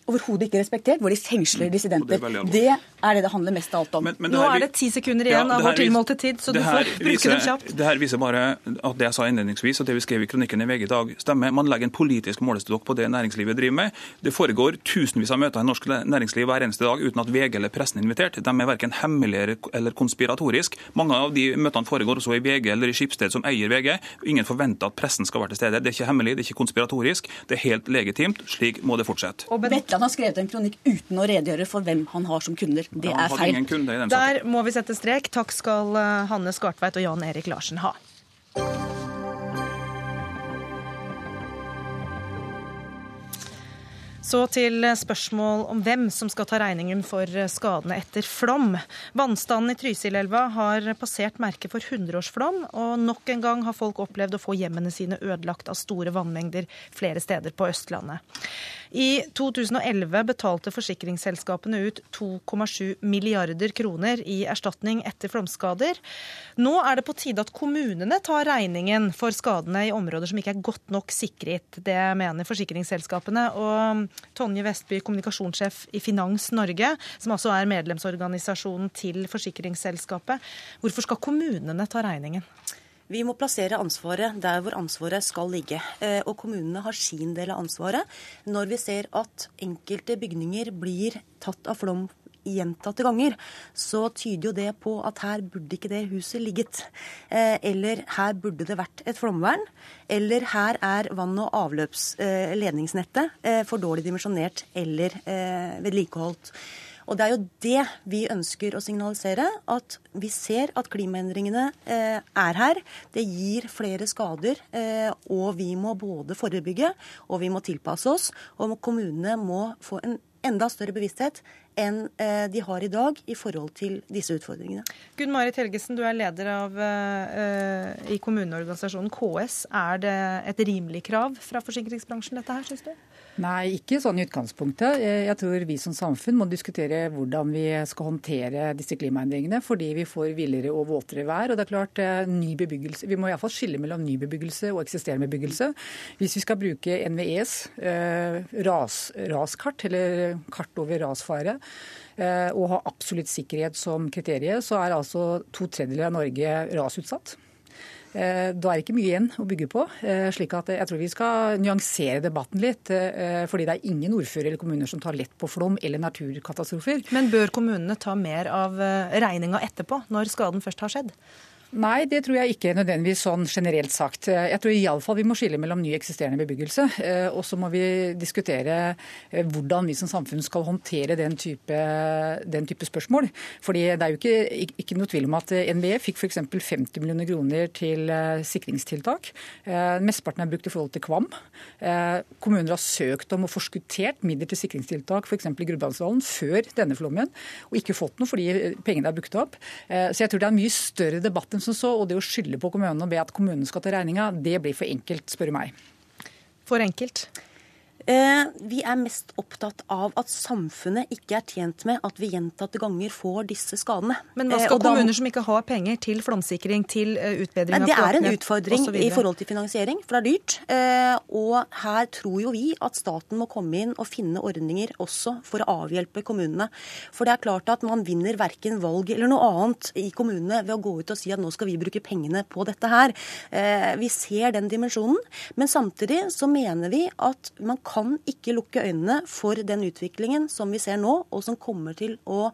overhodet ikke respektert, hvor de fengsler dissidenter. Det. Det er det det handler mest av alt om. Men men Nå er det ti sekunder Ja, igjen av vår tilmålte tid, så du får bruke viser- dem kjapt. Det her viser bare at det jeg sa innledningsvis, og det vi skrev i kronikken i VG i dag, stemmer. Man legger en politisk målestokk på det næringslivet driver med. Det foregår tusenvis av møter i norsk næringsliv hver eneste dag uten at VG eller pressen er invitert. De er verken hemmelige eller konspiratorisk. Mange av de møtene foregår også i VG eller i Skipsted, som eier VG. Ingen forventer at pressen skal være til stede. Det er ikke hemmelig, det er ikke konspiratorisk. Det er helt legitimt. Slik må det fortsette. Vetland har skrevet en kronikk uten å redegjøre for hvem han har som kunder. Det Han er feil. Der må vi sette strek. Takk skal eh, Hanne Skartveit og Jan Erik Larsen ha. Så til spørsmål om hvem som skal ta regningen for skadene etter flom. Vannstanden i Trysilelva har passert merket for 100-årsflom, og nok en gang har folk opplevd å få hjemmene sine ødelagt av store vannmengder flere steder på Østlandet. I 2011 betalte forsikringsselskapene ut 2,7 milliarder kroner i erstatning etter flomskader. Nå er det på tide at kommunene tar regningen for skadene i områder som ikke er godt nok sikret. Det mener forsikringsselskapene. Og Tonje Vestby, kommunikasjonssjef i Finans Norge, som altså er medlemsorganisasjonen til forsikringsselskapet. Hvorfor skal kommunene ta regningen? Vi må plassere ansvaret der hvor ansvaret skal ligge. Eh, Og kommunene har sin del av ansvaret. Når vi ser at enkelte bygninger blir tatt av flom gjentatte ganger, så tyder jo det på at her burde ikke det huset ligget. Eh, Eller her burde det vært et flomvern. Eller her er vann- og avløpsledningsnettet eh, for dårlig dimensjonert eller eh, vedlikeholdt. Og det er jo det vi ønsker å signalisere, at vi ser at klimaendringene eh, er her. Det gir flere skader, eh, og vi må både forebygge og vi må tilpasse oss. Og kommunene må få en enda større bevissthet enn eh, de har i dag i forhold til disse utfordringene. Gunn Marit Helgesen, du er leder av, eh, i kommuneorganisasjonen KS. Er det et rimelig krav fra forsikringsbransjen dette her, syns du? Nei, ikke sånn i utgangspunktet. Jeg tror vi som samfunn må diskutere hvordan vi skal håndtere disse klimaendringene, fordi vi får villere og våtere vær. Og det er klart, eh, ny bebyggelse. Vi må iallfall skille mellom ny bebyggelse og eksisterende bebyggelse. Hvis vi skal bruke NVEs eh, ras, raskart, eller kart over rasfare, eh, og ha absolutt sikkerhet som kriterium, så er altså to tredjedeler av Norge rasutsatt. Eh, Da er ikke mye igjen å bygge på. eh, slik at Jeg tror vi skal nyansere debatten litt. eh, Fordi det er ingen ordfører eller kommuner som tar lett på flom eller naturkatastrofer. Men bør kommunene ta mer av regninga etterpå, når skaden først har skjedd? Nei, det tror jeg ikke nødvendigvis sånn generelt sagt. Jeg tror iallfall vi må skille mellom ny eksisterende bebyggelse. eh, Og så må vi diskutere eh, hvordan vi som samfunn skal håndtere den type, den type spørsmål. Fordi det er jo ikke, ikke- noe tvil om at NVE fikk f.eks. 50 millioner kroner til eh, sikringstiltak. Eh, Mesteparten er brukt i forhold til Kvam. Eh, Kommuner har søkt om og forskuttert midler til sikringstiltak f.eks. i Gudbrandsdalen før denne flommen, og ikke fått noe fordi pengene er brukt opp. Eh, Så jeg tror det er en mye større debatt enn som så, og det å skylde på kommunene og be at kommunene skal ta regninga, det blir for enkelt, spør du meg. For enkelt? Eh, vi er mest opptatt av at samfunnet ikke er tjent med at vi gjentatte ganger får disse skadene. Men hva Eh, skal da kommuner som ikke har penger til flomsikring, til eh, utbedring av det er en utfordring i forhold til finansiering, for det er dyrt. Eh, og her tror jo vi at staten må komme inn og finne ordninger også for å avhjelpe kommunene. For det er klart at man vinner verken valg eller noe annet i kommunene ved å gå ut og si at nå skal vi bruke pengene på dette her. Eh, vi ser den dimensjonen, men samtidig så mener vi at man kan kan ikke lukke øynene for den utviklingen som vi ser nå, og som kommer til å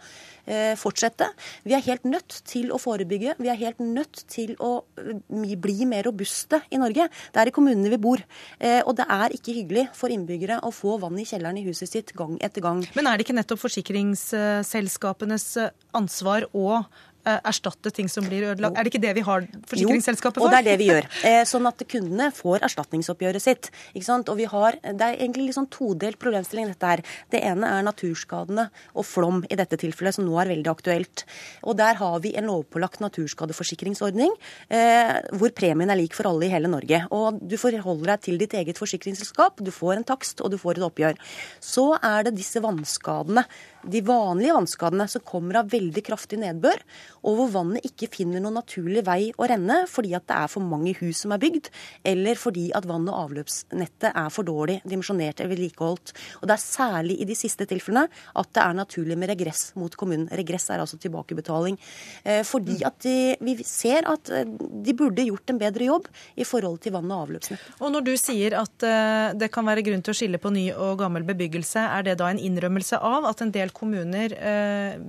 eh, fortsette. Vi er helt nødt til å forebygge. Vi er helt nødt til å eh, bli mer robuste i Norge. Det er i kommunene vi bor. Eh, og det er ikke hyggelig for innbyggere å få vann i kjelleren i huset sitt gang etter gang. Men er det ikke nettopp forsikringsselskapenes ansvar Eh, erstatte ting som blir ødelagt? Er det ikke det vi har forsikringsselskapet for? Jo, og det er det vi gjør. Eh, sånn at kundene får erstatningsoppgjøret sitt. Ikke sant? Og vi har, Det er egentlig sånn todelt problemstilling dette her. Det ene er naturskadene og flom i dette tilfellet, som nå er veldig aktuelt. Og der har vi en lovpålagt naturskadeforsikringsordning eh, hvor premien er lik for alle i hele Norge. Og du forholder deg til ditt eget forsikringsselskap, du får en takst og du får et oppgjør. Så er det disse vannskadene de vanlige vannskadene som kommer av veldig kraftig nedbør, og hvor vannet ikke finner noen naturlig vei å renne fordi at det er for mange hus som er bygd, eller fordi at vann- og avløpsnettet er for dårlig dimensjonert eller vedlikeholdt. Og Det er særlig i de siste tilfellene at det er naturlig med regress mot kommunen. Regress er altså tilbakebetaling. Eh, fordi at de, vi ser at eh, de burde gjort en bedre jobb i forhold til vann- og avløpsnettet. Og når du sier at eh, det kan være grunn til å skille på ny og gammel bebyggelse, er det da en innrømmelse av at en del kommuner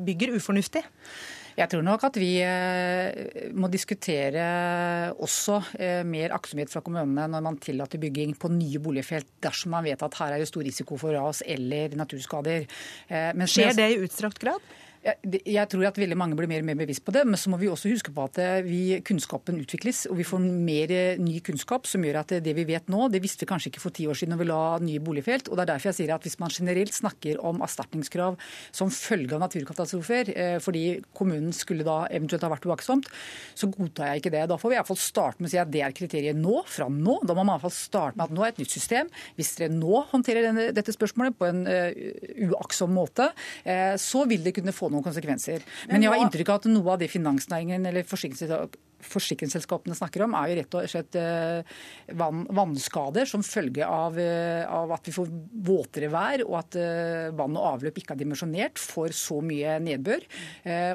bygger ufornuftig? Jeg tror nok at vi eh, må diskutere også eh, mer aktsomhet fra kommunene når man tillater bygging på nye boligfelt dersom man vet at her er det stor risiko for ras eller naturskader. Men Skjer det i utstrakt grad? Jeg tror at veldig mange blir mer og mer bevisst på det. Men så må vi også huske på at eh, vi, kunnskapen utvikles, og vi får mer eh, ny kunnskap som gjør at det vi vet nå, det visste vi kanskje ikke for ti år siden når vi la nye boligfelt. og det er derfor jeg sier at Hvis man generelt snakker om erstatningskrav som følge av naturkatastrofer, eh, fordi kommunen skulle da eventuelt ha vært uaktsomt, så godtar jeg ikke det. Da får vi i hvert fall starte med å si at det er kriteriet nå, fra nå. Da må man i hvert fall starte med at nå er et nytt system. Hvis dere nå håndterer denne, dette spørsmålet på en uh, uaktsom måte, uh, så vil det kunne få noe noen konsekvenser. Men jeg har inntrykk av at noe av det finansnæringen eller forsikringsselskapene snakker om, er jo rett og slett eh, vann, vannskader som følge av, eh, av, at vi får våtere vær, og at eh, vann og avløp ikke er dimensjonert for så mye nedbør.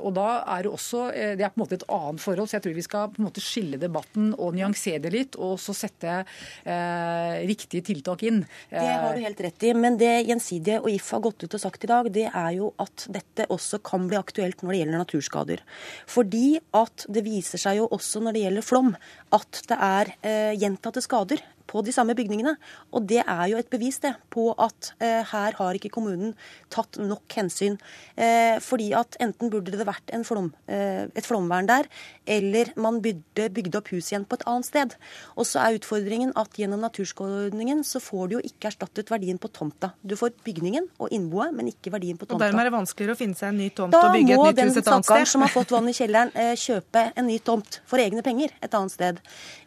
Og da er det også Det er på en måte et annet forhold, så jeg tror vi skal på en måte skille debatten og nyansere det litt, og så sette eh, riktige tiltak inn. Det har du helt rett i. Men det Gjensidige og If har gått ut og sagt i dag, det er jo at dette også kan bli aktuelt når det gjelder naturskader. Fordi at det viser seg jo også når det gjelder flom, at det er eh, gjentatte skader på de samme bygningene. Og det er jo et bevis det, på at eh, her har ikke kommunen tatt nok hensyn. Eh, fordi at enten burde det vært flom, eh, et flomvern der, eller man burde bygd opp hus igjen på et annet sted. Og så er utfordringen at gjennom naturskålordningen så får du jo ikke erstattet verdien på tomta. Du får bygningen og innboet, men ikke verdien på tomta. Og dermed er det vanskeligere å finne seg en ny tomt da og bygge et nytt hus et annet sted? Da må den som har fått vann i kjelleren, eh, kjøpe en ny tomt for egne penger et annet sted.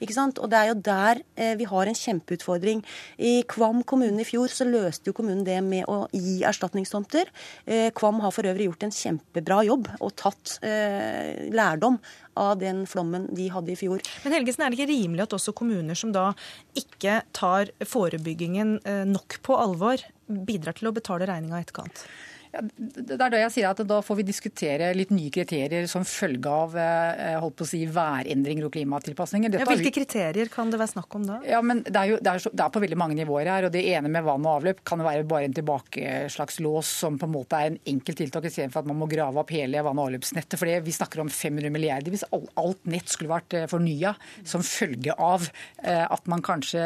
Ikke sant? Og det er jo der eh, vi har en en kjempeutfordring. I Kvam kommune i fjor så løste jo kommunen det med å gi erstatningstomter. Eh, Kvam har for øvrig gjort en kjempebra jobb og tatt eh, lærdom av den flommen de hadde i fjor. Men Helgesen, er det ikke rimelig at også kommuner som da ikke tar forebyggingen eh, nok på alvor, bidrar til å betale regninga i etterkant? Ja, det er da jeg sier at da får vi diskutere litt nye kriterier som følge av eh, holdt på å si, værendringer og klimatilpasninger. Ja, hvilke kriterier kan det være snakk om da? Ja, men Det er jo det er, så, det er på veldig mange nivåer her. og Det ene med vann og avløp kan være bare en tilbakeslagslås som på en måte er en enkelt tiltak, istedenfor at man må grave opp hele vann- og avløpsnettet. for Vi snakker om 500 milliarder hvis alt nett skulle vært eh, fornya som følge av eh, at man kanskje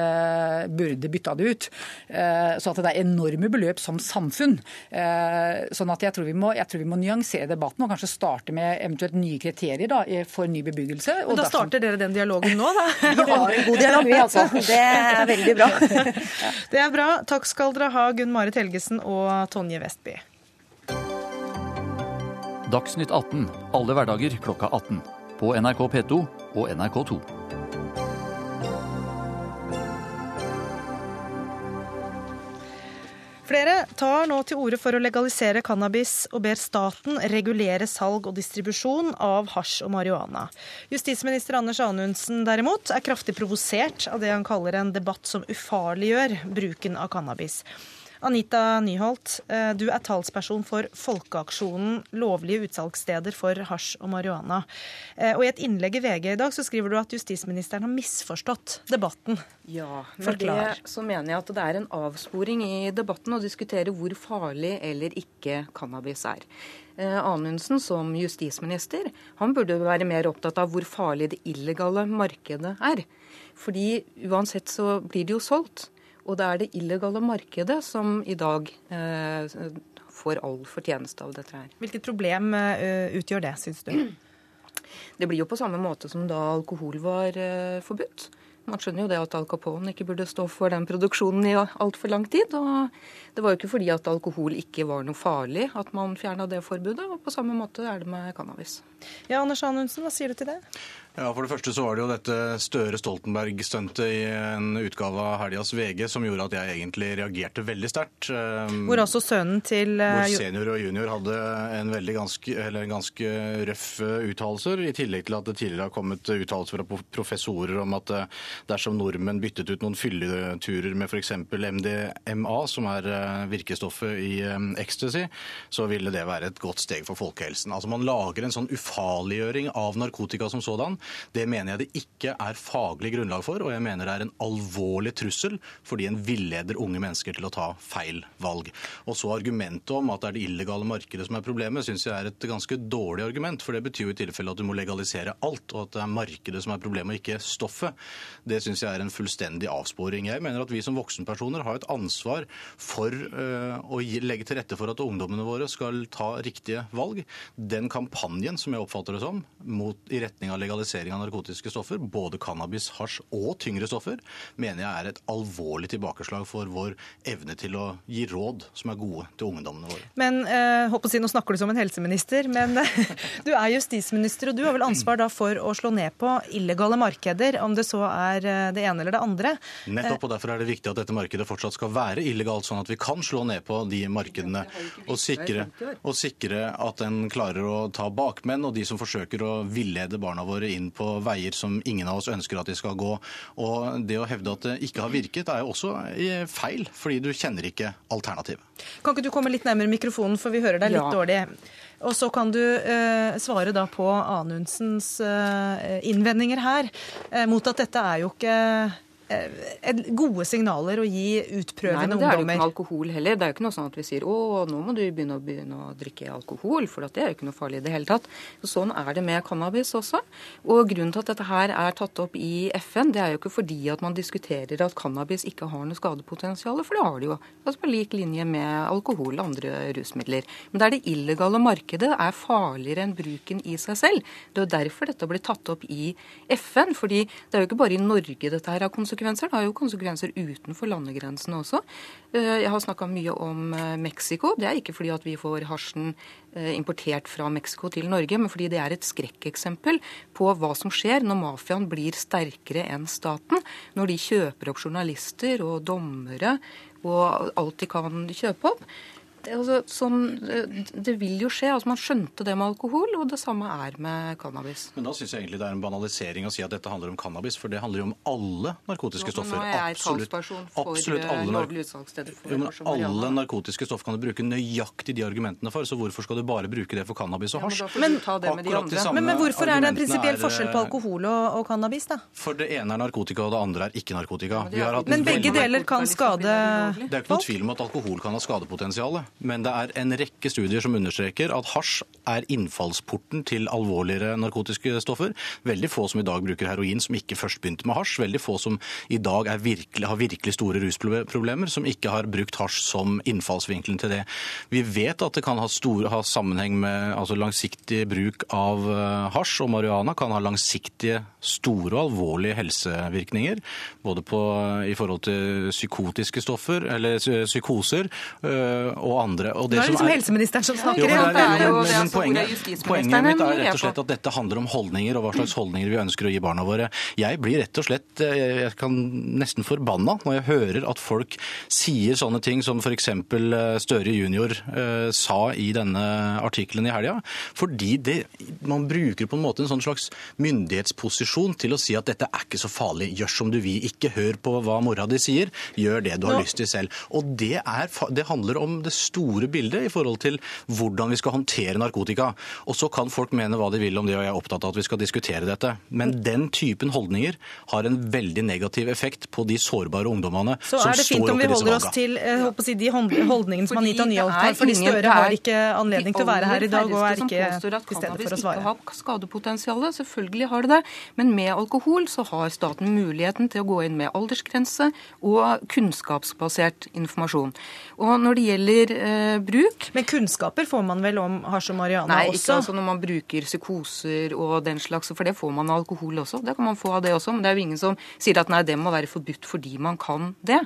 burde bytta det ut. Så at det er enorme beløp som samfunn sånn at jeg tror, må, jeg tror, vi må, nyansere debatten og kanskje starte med eventuelt nye kriterier da, for ny bebyggelse. Men Da starter dere den dialogen nå, da? Vi har en god dialog, vi altså. Det er veldig bra. Det er bra. Takk skal dere ha, Gunn Marit Helgesen og Tonje Vestby. Dagsnytt 18 alle hverdager klokka 18. På NRK P2 og NRK2. Flere tar nå til orde for å legalisere cannabis og ber staten regulere salg og distribusjon av hasj og marihuana. Justisminister Anders Anundsen derimot er kraftig provosert av det han kaller en debatt som ufarliggjør bruken av cannabis. Anita Nyholt, eh, du er talsperson for Folkeaksjonen lovlige utsalgssteder for hasj og marihuana. Eh, og I et innlegg i VG i dag så skriver du at justisministeren har misforstått debatten. Ja, med Forklar. det så mener jeg at det er en avsporing i debatten å diskutere hvor farlig eller ikke cannabis er. Eh, Anundsen som justisminister han burde være mer opptatt av hvor farlig det illegale markedet er. Fordi uansett så blir det jo solgt. Og det er det illegale markedet som i dag eh, får all fortjeneste av dette her. Hvilket problem eh, utgjør det, syns du? Det blir jo på samme måte som da alkohol var eh, forbudt. Man skjønner jo det at Al Capone ikke burde stå for den produksjonen i altfor lang tid. Og det var jo ikke fordi at alkohol ikke var noe farlig at man fjerna det forbudet. Og på samme måte er det med cannabis. Ja, Anders Anundsen, hva sier du til det? Ja, For det første så var det jo dette Støre-Stoltenberg-stuntet i en utgave av helgas VG som gjorde at jeg egentlig reagerte veldig sterkt. Um, Hvor også sønnen til eh, Hvor senior og junior hadde en veldig ganske, eller ganske røff eh, uttalelser, i tillegg til at det tidligere har kommet uttalelser fra professorer om at eh, dersom nordmenn byttet ut noen fylleturer med f.eks. MDMA, som er virkestoffet i ecstasy, så ville det være et godt steg for folkehelsen. Altså Man lager en sånn ufarliggjøring av narkotika som sådan. Det mener jeg det ikke er faglig grunnlag for, og jeg mener det er en alvorlig trussel fordi en villeder unge mennesker til å ta feil valg. Og så argumentet om at det er det illegale markedet som er problemet, syns jeg er et ganske dårlig argument. For det betyr jo i tilfelle at du må legalisere alt, og at det er markedet som er problemet, og ikke stoffet. Det syns jeg er en fullstendig avsporing. Jeg mener at vi som voksenpersoner har et ansvar for øh, å legge til rette for at ungdommene våre skal ta riktige valg. Den kampanjen, som jeg oppfatter det som, mot, i retning av legalisering av narkotiske stoffer, både cannabis, hasj og tyngre stoffer, mener jeg er et alvorlig tilbakeslag for vår evne til å gi råd som er gode til ungdommene våre. Men eh, håper å si, Nå snakker du som en helseminister, men eh, du er justisminister, og du har vel ansvar da for å slå ned på illegale markeder, om det så er eh, det ene eller det andre. Nettopp, og Derfor er det viktig at dette markedet fortsatt skal være illegalt, sånn at vi kan slå ned på de markedene og sikre, og sikre at en klarer å ta bakmenn og de som forsøker å villede barna våre inn på veier som ingen av oss ønsker at de skal gå. Og Det å hevde at det ikke har virket, er jo også eh, feil, fordi du kjenner ikke alternativet. Kan ikke du komme litt nærmere mikrofonen, for vi hører deg litt Ja. dårlig. Og så kan du eh, svare da på Anundsens eh, innvendinger her, eh, mot at dette er jo ikke gode signaler å gi Nei, utprøvende men Det er jo ikke ungdommer. med alkohol heller. Det er jo ikke noe sånn at vi sier å, nå må du begynne å, begynne å drikke alkohol, for det er jo ikke noe farlig i det hele tatt. Sånn er det med cannabis også. Og grunnen til at dette her er tatt opp i FN, det er jo ikke fordi at man diskuterer at cannabis ikke har noe skadepotensial, for det har det jo. Altså på lik linje med alkohol og andre rusmidler. Men det er det illegale markedet er farligere enn bruken i seg selv. Det er jo derfor dette blir tatt opp i FN. fordi det er jo ikke bare i Norge dette her har konsekvenser, det har jo konsekvenser utenfor landegrensene også. Eh, Jeg har snakka mye om eh, Mexico. Det er ikke fordi at vi får hasjen eh, importert fra Mexico til Norge, men fordi det er et skrekkeksempel på hva som skjer når mafiaen blir sterkere enn staten. Når de kjøper opp journalister og dommere og alt de kan kjøpe opp. Er altså, sånn, det vil jo skje. altså Man skjønte det med alkohol, og det samme er med cannabis. Men da syns jeg egentlig det er en banalisering å si at dette handler om cannabis, for det handler jo om alle narkotiske stoffer. Nå er jeg Absolutt- for absolutt eh, alle nar- for Jo, men alle narkotiske stoff kan du bruke nøyaktig de argumentene for, så hvorfor skal du bare bruke det for cannabis og Ja, men hasj? de andre. samme Men, men hvorfor er det en prinsipiell er, forskjell på eh, alkohol og, og cannabis, da? For det ene er narkotika, og det andre er ikke narkotika. Vi har hatt Men begge deler kan skade Det er ikke noe tvil om at alkohol kan ha skadepotensial, men det er en rekke studier som understreker at hasj er innfallsporten til alvorligere narkotiske stoffer. Veldig få som i dag bruker heroin som ikke først begynte med hasj. Veldig få som i dag virkelig, har virkelig store rusproblemer som ikke har brukt hasj som innfallsvinkelen til det. Vi vet at det kan ha, store, ha sammenheng med altså langsiktig bruk av eh, hasj og marihuana kan ha langsiktige, store og alvorlige helsevirkninger. Både på, i forhold til psykotiske stoffer, eller psykoser, øh, og og andre. Og Nå er det liksom helseministeren som snakker. Jo, men, det er jo- men, det er men poenget, poenget mitt er er rett og slett at dette handler om holdninger, og hva slags holdninger vi ønsker å gi barna våre. Jeg blir rett og slett eh, jeg kan nesten forbanna når jeg hører at folk sier sånne ting som f.eks. Støre junior eh, sa i denne artikkelen i helga. Fordi det, man bruker på en måte en sånn slags myndighetsposisjon til å si at dette er ikke så farlig, gjør som du vil, ikke hør på hva mora di sier, gjør det du har Nå- lyst til selv. Og det, er, det handler om det store bildet i forhold til hvordan vi skal håndtere narkotika. Og så kan folk mene hva de vil om det, og jeg er opptatt av at vi skal diskutere dette. Men den typen holdninger har en veldig negativ effekt på de sårbare ungdommene Så som er det fint står om vi disse holder oss valgene. til jeg håper å si, de hold- holdningene som Fordi Anita Nyholt er har. Fordi Støre er har ikke anledning til å være her i dag og er ikke til stede for å ikke har skadepotensialet, Selvfølgelig har det det. Men med alkohol så har staten muligheten til å gå inn med aldersgrense og kunnskapsbasert informasjon. Og når det gjelder eh, bruk Men kunnskaper får man vel om hasj og marihuana Nei, ikke også? altså når man bruker psykoser og den slags, for det får man av alkohol også. Det kan man få av det også, men det er jo ingen som sier at nei, det må være forbudt fordi man kan det.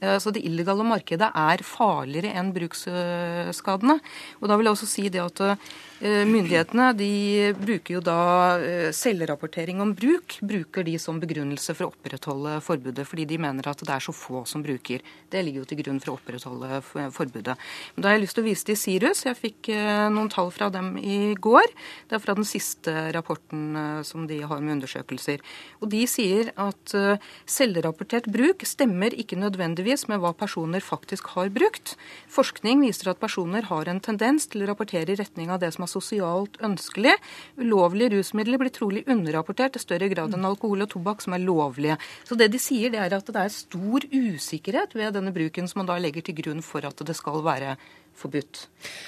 Eh, Så det illegale markedet er farligere enn bruksskadene. Og da vil jeg også si det at eh, myndighetene de bruker jo da eh, selvrapportering om bruk, bruker de som begrunnelse for å opprettholde forbudet, fordi de mener at det er så få som bruker. Det ligger jo til grunn for å opprettholde forbudet. Men da har jeg lyst til å vise til Sirus. Jeg fikk eh, noen tall fra dem i går. Det er fra den siste rapporten eh, som de har med undersøkelser. Og de sier at eh, selvrapportert bruk stemmer ikke nødvendigvis med hva personer faktisk har brukt. Forskning viser at personer har en tendens til å rapportere i retning av det som er sosialt ønskelig. Ulovlige rusmidler blir trolig underrapportert i større grad enn alkohol og tobakk som er lovlige. Så det de sier, det er at det er stor usikkerhet ved denne bruken som man da legger til grunn for at det skal være forbudt.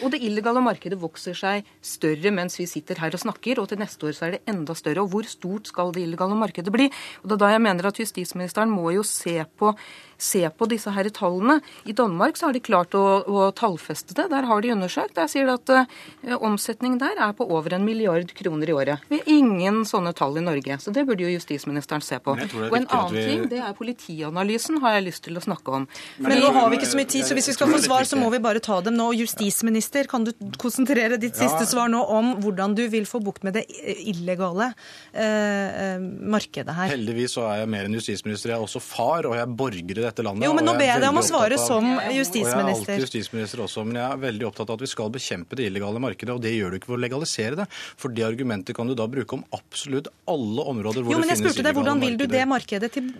Og det illegale markedet vokser seg større mens vi sitter her og snakker, og til neste år så er det enda større. Og hvor stort skal det illegale markedet bli? Og det er da jeg mener at justisministeren må jo se på, se på disse her tallene. I Danmark så har de klart å, å tallfeste det. Der har de undersøkt. Der sier de at uh, omsetningen der er på over en milliard kroner i året. Vi har ingen sånne tall i Norge, så det burde jo justisministeren se på. Og en annen vi- ting, det er politianalysen, har jeg lyst til å snakke om. Men nå har vi ikke så mye tid, så hvis vi skal få svar, så må vi bare ta dem nå. Justisminister, kan du konsentrere ditt Ja. siste svar nå om hvordan du vil få bukt med det illegale uh, eh, markedet her? Heldigvis så er jeg mer enn justisminister. Jeg er også far, og jeg er borger i dette landet. Jo, men nå ber jeg deg om å svare av- som Og jeg er alltid justisminister også, men jeg er veldig opptatt av at vi skal bekjempe det illegale markedet, og det gjør du ikke ved å legalisere det. For det argumentet kan du da bruke om absolutt alle områder hvor Jo, men det jeg finnes spurte deg, hvordan vil du det markedet til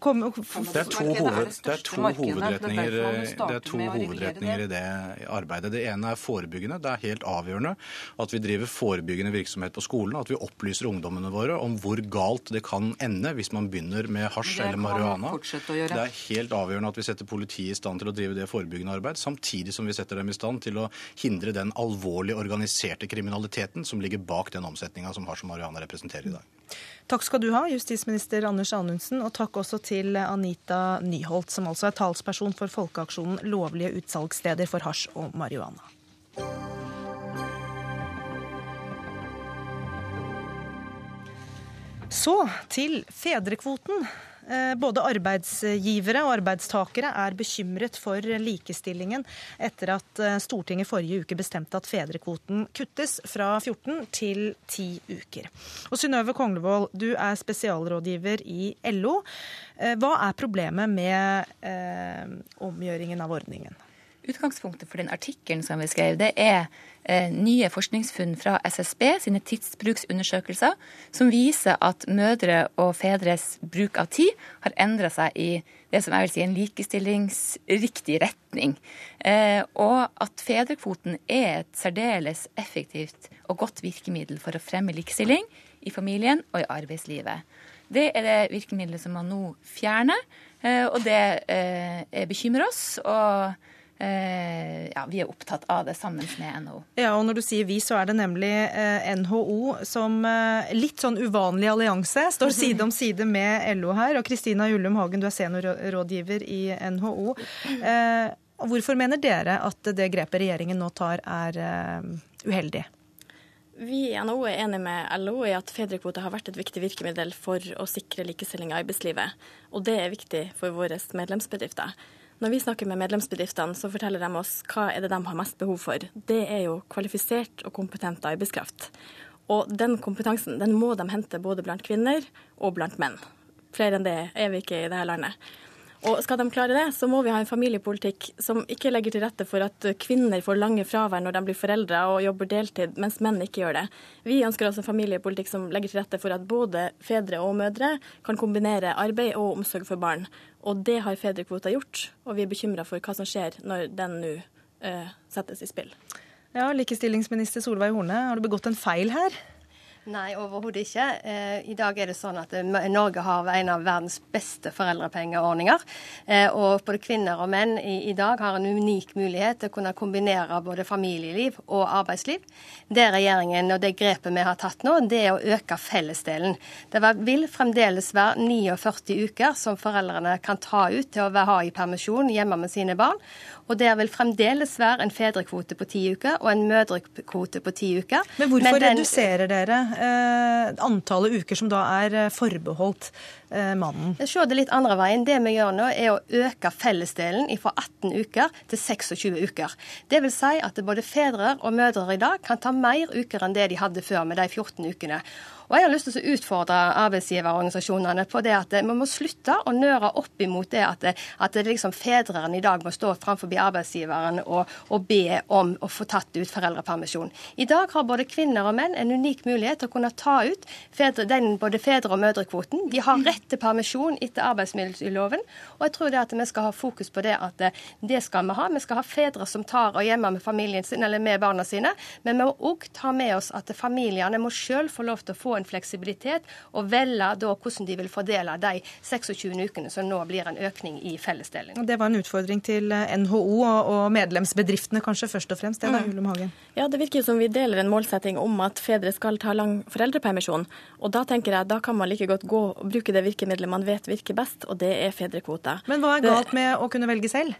komme Det er to, hoved, det er to hovedretninger, Det er to hovedretninger i det arbeidet. Det ene er forebyggende. Det er helt avgjørende at vi driver forebyggende virksomhet på skolen. At vi opplyser ungdommene våre om hvor galt det kan ende hvis man begynner med hasj eller marihuana. Det er helt avgjørende at vi setter politiet i stand til å drive det forebyggende arbeid, samtidig som vi setter dem i stand til å hindre den alvorlige organiserte kriminaliteten som ligger bak den omsetninga som hasj og marihuana representerer i dag. Takk skal du ha, justisminister Anders Anundsen, og takk også til Anita Nyholt, som altså er talsperson for folkeaksjonen Lovlige utsalgssteder for hasj og marihuana. Så til fedrekvoten. Eh, Både arbeidsgivere og arbeidstakere er bekymret for likestillingen etter at eh, Stortinget forrige uke bestemte at fedrekvoten kuttes fra 14 til 10 uker. Og Synnøve Konglevold, du er spesialrådgiver i LO. Eh, Hva er problemet med eh, omgjøringen av ordningen? Utgangspunktet for den artikkelen som vi skrev, det er eh, nye forskningsfunn fra SSB sine tidsbruksundersøkelser, som viser at mødre og fedres bruk av tid har endra seg i det som jeg vil si en likestillingsriktig retning. Eh, og at fedrekvoten er et særdeles effektivt og godt virkemiddel for å fremme likestilling i familien og i arbeidslivet. Det er det virkemidlet som man nå fjerner, eh, og det eh, bekymrer oss. og ja, vi er opptatt av det sammen med NHO. Ja, og når du sier vi, så er det nemlig eh, NHO som eh, litt sånn uvanlig allianse står side om side med LO her. Og Kristina Jullum Hagen, du er seniorrådgiver i NHO. Eh, hvorfor mener dere at det grepet regjeringen nå tar er eh, uheldig? Vi i NHO er enig med LO i at fedrekvote har vært et viktig virkemiddel for å sikre likestilling i arbeidslivet. Og det er viktig for våre medlemsbedrifter. Når vi snakker med medlemsbedriftene, så forteller de oss hva er det de har mest behov for. Det er jo kvalifisert og kompetent arbeidskraft. Og den kompetansen den må de hente både blant kvinner og blant menn. Flere enn det er vi ikke i dette landet. Og skal de klare det, så må vi ha en familiepolitikk som ikke legger til rette for at kvinner får lange fravær når de blir foreldre og jobber deltid, mens menn ikke gjør det. Vi ønsker oss en familiepolitikk som legger til rette for at både fedre og mødre kan kombinere arbeid og omsorg for barn. Og det har fedrekvota gjort, og vi er bekymra for hva som skjer når den nå uh, settes i spill. Ja, Likestillingsminister Solveig Horne, har du begått en feil her? Nei, overhodet ikke. Eh, I dag er det sånn at eh, Norge har en av verdens beste foreldrepengeordninger. Eh, og både kvinner og menn i, dag har en unik mulighet til å kunne kombinere både familieliv og arbeidsliv. Det regjeringen og det grepet vi har tatt nå, det er å øke fellesdelen. Det vil fremdeles være 49 uker som foreldrene kan ta ut til å ha i permisjon hjemme med sine barn. Og det vil fremdeles være en fedrekvote på ti uker og en mødrekvote på ti uker. Men hvorfor Men den... reduserer dere eh, antallet uker som da er eh, forbeholdt eh, mannen? Ser det litt andre veien. Det vi gjør nå, er å øke fellesdelen fra 18 uker til 26 uker. Det vil si at både fedre og mødre i dag kan ta mer uker enn det de hadde før med de 14 ukene. Og Jeg har lyst til å utfordre arbeidsgiverorganisasjonene på det at vi må slutte å nøre opp imot det at, at liksom fedrene i dag må stå framfor arbeidsgiveren og, og, be om å få tatt ut foreldrepermisjon. I dag har både kvinner og menn en unik mulighet til å kunne ta ut fedre, den, både fedre- og mødrekvoten. De har rett til permisjon etter arbeidsmiljøloven. Og jeg tror det at vi skal ha fokus på det at det skal vi ha. Vi skal ha fedre som tar og hjemme med familien sin eller med barna sine. Men vi må òg ta med oss at familiene må sjøl få lov til å få en fleksibilitet og velge da hvordan de vil fordele de 26 ukene som nå blir en økning i fellesdelen. Det var en utfordring til NHO og medlemsbedriftene kanskje først og fremst. Det da, mm. Hagen. Ja, Det virker som vi deler en målsetting om at fedre skal ta lang foreldrepermisjon. Og Da tenker jeg, da kan man like godt gå og bruke det virkemidlet man vet virker best, og det er fedrekvoter. Men hva er galt med å kunne velge selv?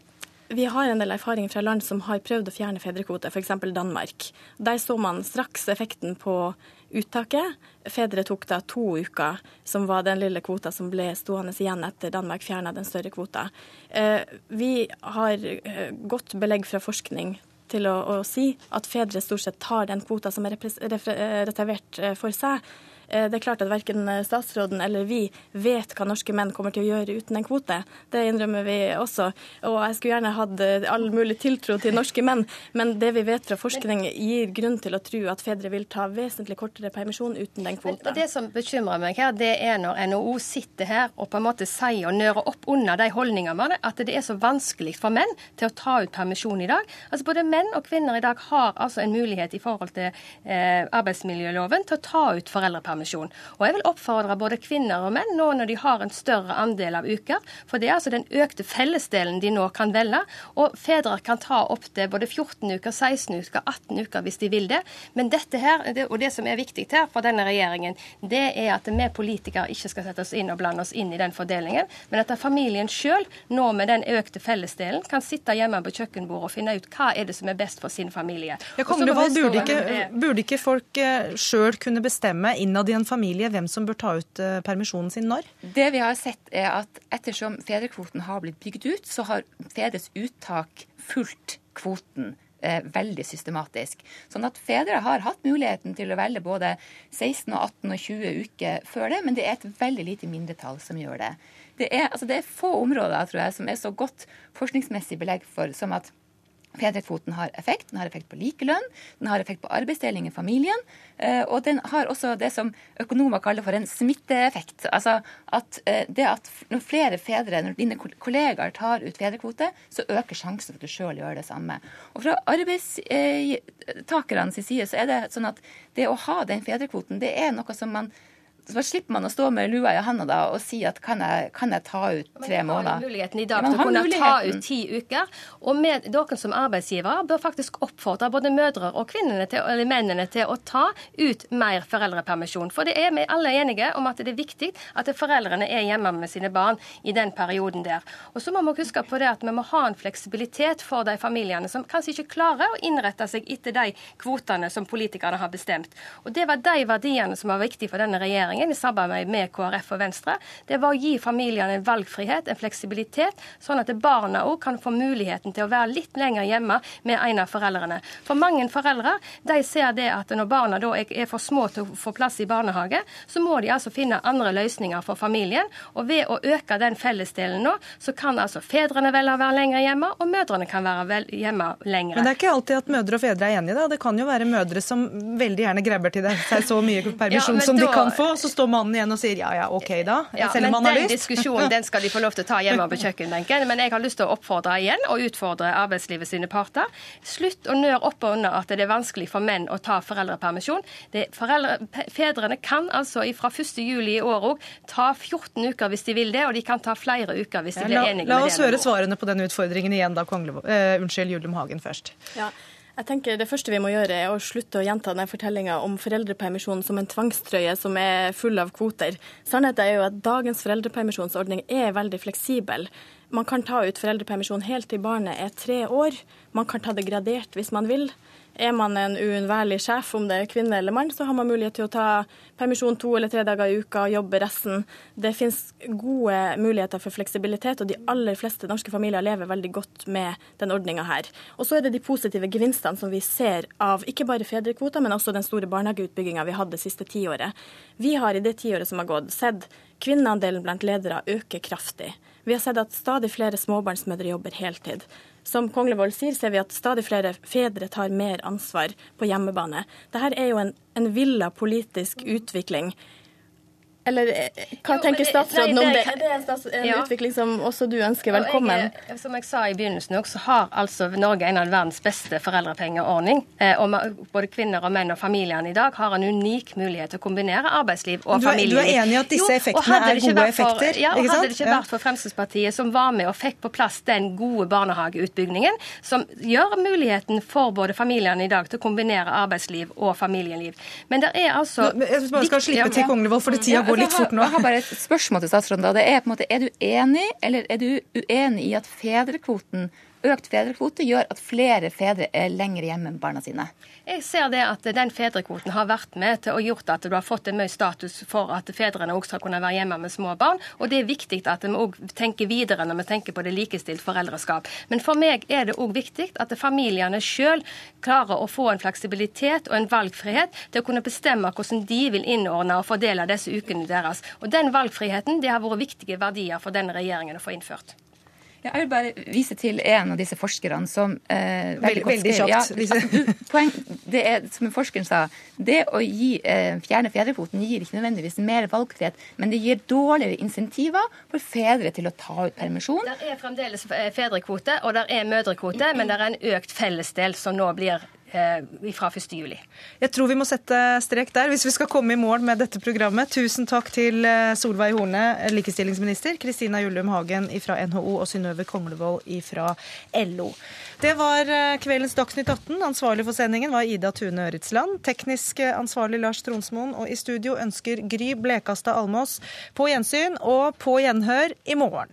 Vi har en del erfaringer fra land som har prøvd å fjerne fedrekvote, f.eks. Danmark. Der så man straks effekten på uttaket. Fedre tok da to uker, som var den lille kvota som ble stående igjen etter Danmark fjerna den større kvota. Eh, vi har eh, godt belegg fra forskning til å, å, si at fedre stort sett tar den kvota som er reservert eh, for seg. Eh, det er klart at verken statsråden eller vi vet hva norske menn kommer til å gjøre uten en kvote. Det innrømmer vi også. Og jeg skulle gjerne hatt eh, all mulig tiltro til norske menn, men det vi vet fra forskning gir grunn til å tro at fedre vil ta vesentlig kortere permisjon uten den kvota. Det som bekymrer meg her, det er når NHO sitter her og på en måte sier og nører opp under de holdningene at det er så vanskelig for menn til å ta ut permisjon i dag. Altså Både menn og kvinner i dag har altså en mulighet i forhold til eh, arbeidsmiljøloven til å ta ut foreldrepermisjon foreldrepermisjon. Og jeg vil oppfordre både kvinner og menn nå når de har en større andel av uker, for det er altså den økte fellesdelen de nå kan velge. Og fedre kan ta opp til både 14 uker, 16 uker, 18 uker hvis de vil det. Men dette her, og det som er viktig her for denne regjeringen, det er at vi politikere ikke skal sette oss inn og blande oss inn i den fordelingen, men at familien sjøl, nå med den økte fellesdelen, kan sitte hjemme på kjøkkenbordet og finne ut hva er det som er best for sin familie. Ja, burde, ikke, burde ikke folk eh, sjøl kunne bestemme innad i en familie hvem som bør ta ut uh, permisjonen sin når? Det vi har sett er at ettersom fedrekvoten har blitt bygd ut, så har fedres uttak fulgt kvoten eh, veldig systematisk. Sånn at fedre har hatt muligheten til å velge både 16, og 18 og 20 uker før det, men det er et veldig lite mindretall som gjør det. Det er, altså det er få områder tror jeg, som er så godt forskningsmessig belegg for som at Fedrekvoten har effekt. Den har effekt på likelønn, den har effekt på arbeidsdeling i familien. Eh, og den har også det som økonomer kaller for en smitteeffekt. Altså at eh, det at når flere fedre, når dine kollegaer tar ut fedrekvote, så øker sjansen for at du sjøl gjør det samme. Og fra arbeidstakernes side så er det sånn at det å ha den fedrekvoten, det er noe som man så slipper man å stå med lua i handa da og si at kan jeg, kan jeg ta ut tre måneder? Man har muligheten i dag til å kunne ta ut ti uker. Og med, dere som arbeidsgivere bør faktisk oppfordre både mødre og til, eller mennene til å ta ut mer foreldrepermisjon. For det er vi alle enige om at det er viktig at foreldrene er hjemme med sine barn i den perioden der. Og så må vi huske på det at vi må ha en fleksibilitet for de familiene som kanskje ikke klarer å innrette seg etter de kvotene som politikerne har bestemt. Og det var de verdiene som var viktige for denne regjeringen regjeringen i samarbeid med KrF og Venstre, det var å gi familiene en valgfrihet, en fleksibilitet, sånn at barna òg kan få muligheten til å være litt lenger hjemme med en av foreldrene. For mange foreldre de ser det at når barna da er for små til å få plass i barnehage, så må de altså finne andre løsninger for familien. Og ved å øke den fellesdelen nå, så kan altså fedrene velge å være lenger hjemme, og mødrene kan være hjemme lenger. Men det er ikke alltid at mødre og fedre er enige, da. Det kan jo være mødre som veldig gjerne grabber til seg så mye permisjon ja, som da... de kan få, og så står mannen igjen og sier ja ja, OK da, ja, selv om han har lyst. Den diskusjonen den skal de få lov til å ta hjemme på kjøkkenbenken, men jeg har lyst til å oppfordre igjen og utfordre arbeidslivet sine parter. Slutt å nøre opp og under at det er vanskelig for menn å ta foreldrepermisjon. Foreldre, fedrene kan altså fra 1. juli i år òg ta 14 uker hvis de vil det, og de kan ta flere uker hvis de blir enige med det. La oss høre svarene på den utfordringen igjen da, Kongle, uh, unnskyld, Julium Hagen først. Ja. Jeg tenker Det første vi må gjøre, er å slutte å gjenta denne fortellinga om foreldrepermisjonen som en tvangstrøye som er full av kvoter. Sannheten er jo at dagens foreldrepermisjonsordning er veldig fleksibel. Man kan ta ut foreldrepermisjon helt til barnet er tre år. Man kan ta det gradert hvis man vil. Er man en uunnværlig sjef, om det er kvinne eller mann, så har man mulighet til å ta permisjon to eller tre dager i uka og jobbe resten. Det finnes gode muligheter for fleksibilitet, og de aller fleste norske familier lever veldig godt med den ordninga her. Og så er det de positive gevinstene som vi ser av ikke bare fedrekvoter, men også den store barnehageutbygginga vi hadde det siste tiåret. Vi har i det tiåret som har gått, sett kvinneandelen blant ledere øke kraftig. Vi har sett at stadig flere småbarnsmødre jobber heltid. Som Konglevold sier, ser vi at stadig flere fedre tar mer ansvar på hjemmebane. Dette er jo en, en villa politisk utvikling eller eh, hva jo, tenker statsråden nei, det, om det? Er det en, stats, en ja. utvikling som også du ønsker velkommen? Jeg, som jeg sa i begynnelsen, så har altså Norge en av verdens beste foreldrepengeordning. Eh, og både kvinner og menn og familiene i dag har en unik mulighet til å kombinere arbeidsliv og du familieliv. Du er enig i at disse effektene er gode effekter? Ja, og hadde det ikke vært for Fremskrittspartiet som var med og fikk på plass den gode barnehageutbyggingen, som gjør muligheten for både familiene i dag til å kombinere arbeidsliv og familieliv. Men det er altså Jeg bare skal slippe til Kongevold, for tida går litt fort nå. Jeg har bare et spørsmål til statsråden. da. Det er på en måte, er du enig, eller er du uenig i at fedrekvoten økt fedrekvote gjør at flere fedre er lenger hjemme med barna sine? Jeg ser det at den fedrekvoten har vært med til å gjort at du har fått en mye status for at fedrene også skal kunne være hjemme med små barn. Og det er viktig at vi òg tenker videre når vi tenker på det likestilt foreldreskap. Men for meg er det òg viktig at familiene sjøl klarer å få en fleksibilitet og en valgfrihet til å kunne bestemme hvordan de vil innordne og fordele disse ukene deres. Og den valgfriheten det har vært viktige verdier for denne regjeringen å få innført. Jeg vil bare vise til en av disse forskerne som eh, Veldig, veldig kjapt. Ja, poeng, det er, som forskeren sa, det å gi, eh, fjerne fedrekvoten gir ikke nødvendigvis mer valgfrihet, men det gir dårligere insentiver for fedre til å ta ut permisjon. Det er fremdeles fedrekvote, og det er mødrekvote, men det er en økt fellesdel som nå blir Eh, fra 1.7. Jeg tror vi må sette strek der hvis vi skal komme i mål med dette programmet. Tusen takk til eh, Solveig Horne, likestillingsminister, Kristina Jullum Hagen fra NHO og Synnøve Konglevold fra LO. Det var eh, kveldens Dagsnytt 18. Ansvarlig for sendingen var Ida Tune Øritsland. Teknisk ansvarlig Lars Tronsmoen. Og i studio ønsker Gry Blekastad Almås på gjensyn og på gjenhør i morgen.